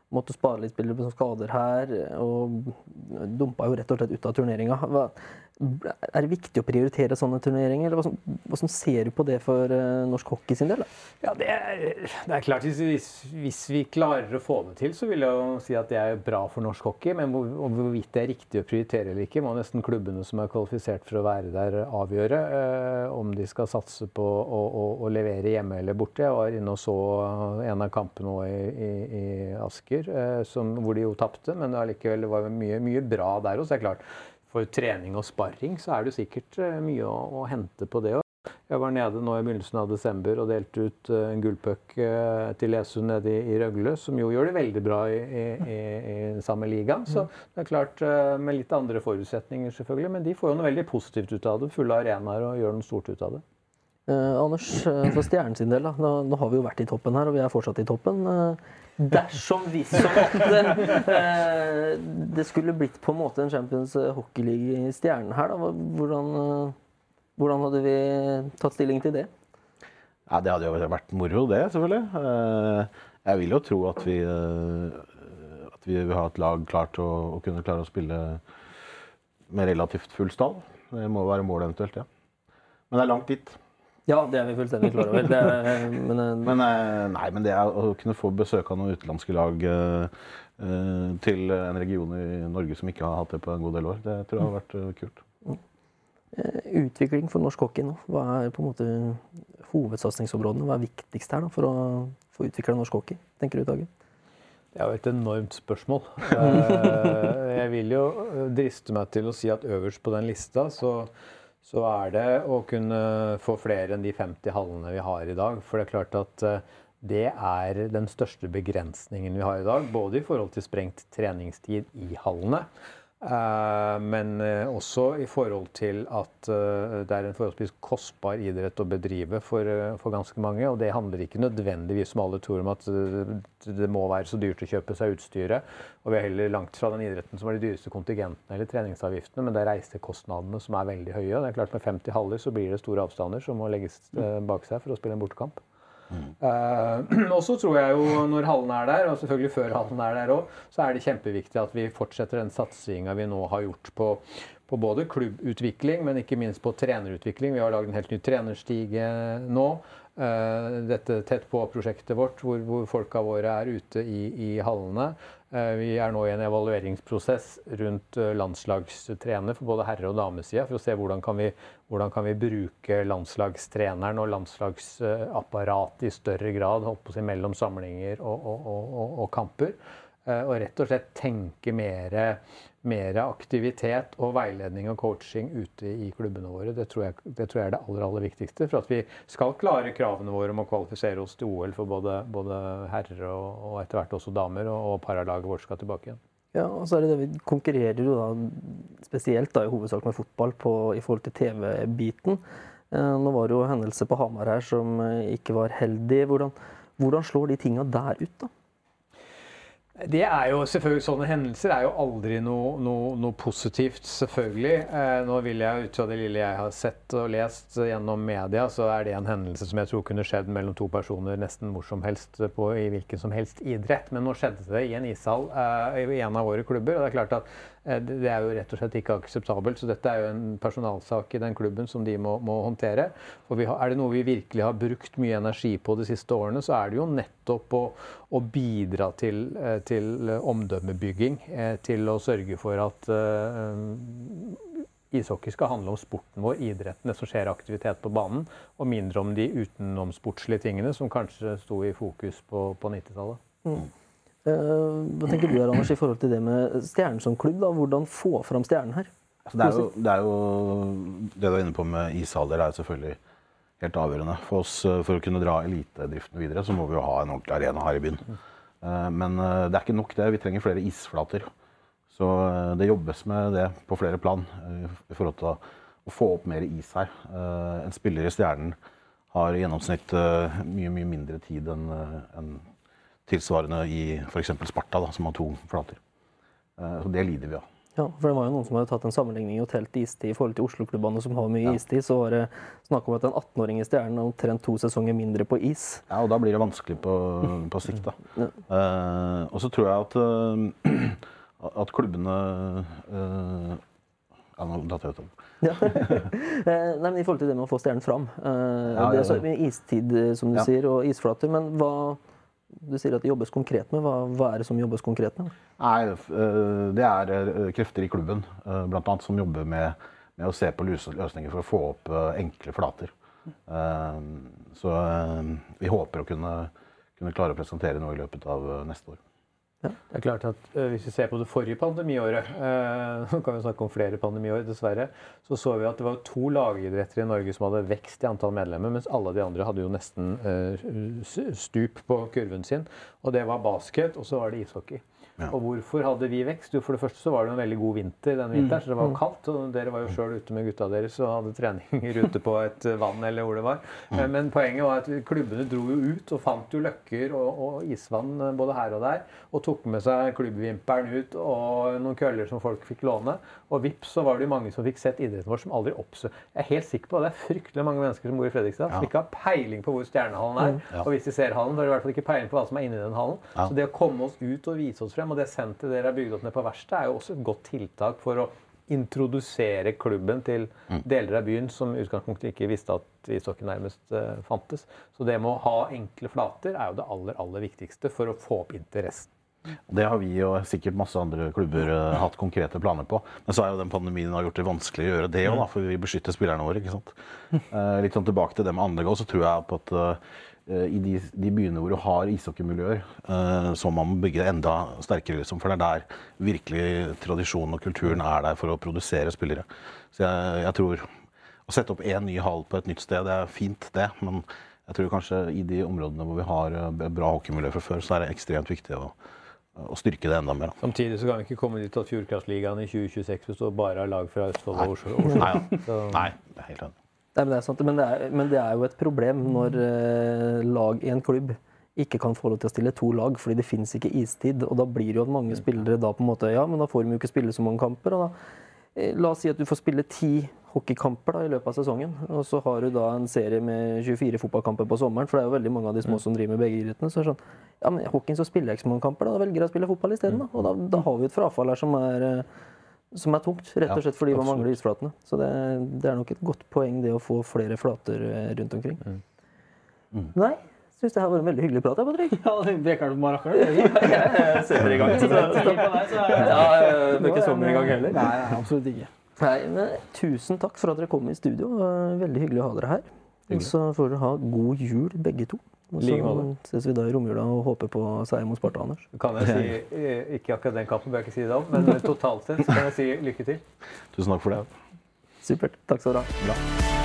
Måtte spare litt spillere på skader her, og dumpa jo rett og slett ut av turneringa. Er det viktig å prioritere sånne turneringer, eller hvordan, ser du på det for eh, norsk hockey sin del? da? Ja, det er, det er klart, hvis, hvis, vi klarer å få det til, så vil jeg jo si at det er bra for norsk hockey. Men hvor, hvorvidt det er riktig å prioritere eller ikke, må nesten klubbene som er kvalifisert for å være der, avgjøre. Eh, om de skal satse på å, å, å levere hjemme eller borte. Jeg var inne og så en av kampene i, i, i Asker, eh, som, hvor de jo tapte. Men det var mye, mye bra der også. Det er klart, for trening og sparring så er det sikkert eh, mye å, å hente på det òg. Jeg var nede nå i begynnelsen av desember og delte ut eh, en gullpuck eh, til Lesund nede i, i Røgle, som jo gjør det veldig bra i, i, i, samme liga. Så det er klart, med litt andre forutsetninger selvfølgelig, men de får jo noe veldig positivt ut av det. Fulle arenaer og gjør noe stort ut av det. Eh, Anders, eh, for Stjernen sin del, da. Nå, nå har vi jo vært i toppen her, og vi er fortsatt i toppen. Eh, dersom hvis som at eh, det skulle blitt på en måte en Champions Hockey League i Stjernen her, da, hvordan, eh, hvordan hadde vi tatt stilling til det? Ja, det hadde jo vært moro, det, selvfølgelig. Eh, Jeg vil jo tro at vi, eh, at vi vil ha et lag klart til å, å kunne klare å spille med relativt full stall. Det må være målet eventuelt, ja. Men det er langt dit. Ja, det er vi fullstendig klar over. Det er, men, eh, Men, eh, nei, men det er å kunne få besøk av noen utenlandske lag eh, eh, til en region i Norge som ikke har hatt det på en god del år, det tror jeg har vært eh, kult. eh, utvikling for norsk hockey nå, hva er på en måte hovedsatsingsområdene? Hva er viktigst her da, for å få utvikla norsk hockey, tenker du, Tage? Det er jo et enormt spørsmål. Eh, Jeg vil jo driste meg til å si at øverst på den lista så, så er det å kunne få flere enn de 50 hallene vi har i dag. For det er klart at eh, det er den største begrensningen vi har i dag. Både i forhold til sprengt treningstid i hallene, men eh, også i forhold til at eh, det er en forholdsvis kostbar idrett å bedrive for, eh, for ganske mange. Og det handler ikke nødvendigvis som alle tror om at eh, det må være så dyrt å kjøpe seg utstyret. Og vi er heller langt fra den idretten som har de dyreste kontingentene eller treningsavgiftene, men det er reisekostnadene som er veldig høye. Det er klart Med 50 haller så blir det store avstander som må legges eh, bak seg for å spille en bortekamp. Eh, og så tror jeg jo når hallen er der, og selvfølgelig før hallen er der òg, så er det kjempeviktig at vi fortsetter den satsinga vi nå har gjort på, på både klubbutvikling, men ikke minst på trenerutvikling. Vi har lagd en helt ny trenerstige nå. Uh, dette Tett på-prosjektet vårt, hvor, hvor folka våre er ute i, i hallene. Eh, Vi er nå i en evalueringsprosess rundt eh, landslagstrener for både herre- og damesida, for å se hvordan kan vi, hvordan kan vi bruke landslagstreneren og landslagsapparatet i større grad mellom samlinger og, og, og, og kamper. Eh, Og rett og slett tenke mer, mer aktivitet og veiledning og coaching ute i klubbene våre. Det tror, jeg, det tror jeg er det aller, aller viktigste for at vi skal klare kravene våre om å kvalifisere oss til OL for både, både herrer og, og etter hvert også damer, og, og paralaget vårt skal tilbake igjen. Ja, og så er det det vi konkurrerer jo da spesielt da i hovedsak med fotball på, i forhold til TV-biten. Eh, nå var det jo hendelse på Hamar her som eh, ikke var heldig. Hvordan, hvordan slår de tinga der ut, da? Det er jo selvfølgelig Sånne hendelser er jo aldri noe, noe, noe positivt, selvfølgelig. Eh, nå vil jeg, ut fra det lille jeg har sett og lest gjennom media, så er det en hendelse som jeg tror kunne skjedd mellom to personer nesten hvor som helst på, i hvilken som helst idrett. Men nå skjedde det i en ishall eh, i en av våre klubber. og det er klart at det det er jo rett og slett ikke akseptabelt. Så dette er jo en personalsak i den klubben som de må, må håndtere. Og har, er det noe vi virkelig har brukt mye energi på de siste årene, så er det jo nettopp å, å bidra til, eh, til omdømmebygging. eh, Til å sørge for at eh, ishockey skal handle om sporten vår, idretten, det som skjer aktivitet på banen, og mindre om de utenomsportslige tingene som kanskje sto i fokus på, på 90-tallet. Mm. Eh, Hva tenker du her, Anders, i forhold til det med Stjernen som klubb? da? Hvordan få fram Stjernen her? Altså, det, er jo, det er jo Det du er inne på med ishaller, er selvfølgelig helt avgjørende. For oss, eh, for å kunne dra elitedriften videre, så må vi jo ha en ordentlig arena her i byen. Eh, Men det er ikke nok det. Vi trenger flere isflater. Så det jobbes med det på flere plan i forhold til å, få opp mer is her. En spiller i Stjernen har i gjennomsnitt mye, mye mindre tid enn tilsvarende i f.eks. Sparta, da, som har to flater. Eh, Så det lider vi av. Ja, for det var jo noen som hadde tatt en sammenligning i hotell til istid i forhold til Oslo-klubbene som har mye istid. Så var det snakk om at en 18-åring i Stjernen har omtrent to sesonger mindre på is. Ja, og da blir det vanskelig på, på sikt. da. Eh, og så tror jeg at, uh, at klubbene uh, Ja, nå datt jeg ut av Ja. Nei, men I forhold til det med å få Stjernen fram. Ja, det er så mye istid, som du Ja. sier, og isflater. Men hva Du sier at det jobbes konkret med. Hva, hva er det som jobbes konkret med? Nei, eh, det er eh, krefter i klubben eh, blant annet, som jobber med, med å se på løsninger for å få opp eh, enkle flater. Eh, Så eh, vi håper å kunne, kunne klare å presentere noe i løpet av eh, neste år. Det er klart at uh, Hvis vi ser på det forrige pandemiåret, uh, kan vi snakke om flere pandemiår dessverre, så så vi at det var to lagidretter i Norge som hadde vekst i antall medlemmer, mens alle de andre hadde jo nesten uh, stup på kurven sin. Og det var basket, og så var det ishockey. Og hvorfor hadde vi vekst? Jo, for det første så var det en veldig god vinter den vinteren, så det var jo kaldt. Og dere var jo sjøl ute med gutta deres og hadde treninger ute på et eh, vann eller hvor det var. Mm. Men poenget var at klubbene dro jo ut og fant jo løkker og, og isvann eh, både her og der. Og tok med seg klubbvimpelen ut og noen køller som folk fikk låne. Og vips så var det jo mange som fikk sett idretten vår som aldri oppsø... Jeg er helt sikker på at det er fryktelig mange mennesker som bor i Fredrikstad som ikke har peiling på hvor Stjernehallen er. Ja. Og hvis de ser hallen, så har de i hvert fall ikke peiling på hva som er inni den hallen. Ja. Så det å komme oss ut og vise oss frem, og det senteret dere har bygd opp ned på verkstedet, er jo også et godt tiltak for å introdusere klubben til deler av byen som i utgangspunktet ikke visste at ishockey nærmest uh, fantes. Så det med å ha enkle flater er jo det aller, aller viktigste for å få opp interessen. Det har vi og sikkert masse andre klubber eh, hatt konkrete planer på. Men så er jo den pandemien har gjort det vanskelig å gjøre det òg, for vi beskytter spillerne våre. ikke sant? Eh, litt sånn tilbake til det med andre også, så tror jeg på at i de, de byene hvor du har ishockeymiljøer, eh, så må man bygge enda sterkere. Liksom, for det er der virkelig tradisjonen og kulturen er der for å produsere spillere. Så jeg, jeg tror å sette opp én ny hall på et nytt sted, det er fint, det. Men jeg tror kanskje i de områdene hvor vi har eh, bra hockeymiljø fra før, så er det ekstremt viktig å, å styrke det enda mer. da. Samtidig så kan vi ikke komme dit at Fjordkraftligaen i 2026 består bare av lag fra Østfold og. Oslo. Nei, ja. Nei, det er helt enig. Nei, men, det er sant, men, det er, men det er jo et problem når eh, lag i en klubb ikke kan få lov til å stille to lag fordi det fins ikke istid. Og da blir det jo at mange spillere da på en måte Ja, men da får de jo ikke spille så mange kamper. og da eh, La oss si at du får spille ti hockeykamper da, i løpet av sesongen. Og så har du da en serie med 24 fotballkamper på sommeren, for det er jo veldig mange av de små som driver med begge idrettene. Så er det sånn, ja, men i hockeyen så spiller jeg ikke så mange kamper, da, da velger jeg å spille fotball isteden. da. Og da, da har vi et frafall her som er, eh, som er tungt, rett og slett fordi man mangler isflatene. Så det, det er nok et godt poeng det å få flere flater eh, rundt omkring. Nei, syns det her var en veldig hyggelig prat, Patrick. Ja, du på du ikke? Jeg setter i gang. Så så ja, jeg er ikke sånn i gang heller. Nei, nei, absolutt ikke. Nei, men Tusen takk for at dere kom i studio. Veldig hyggelig å ha dere her. Og så får dere ha god jul, begge to. Og like så ses vi da i romjula og håper på seier mot Sparta, Anders. kan jeg si, eh, ikke akkurat den kampen, bør jeg ikke si det om, men totalt sett så kan jeg si lykke til. Tusen takk for det. Supert. Takk skal du ha. Bra.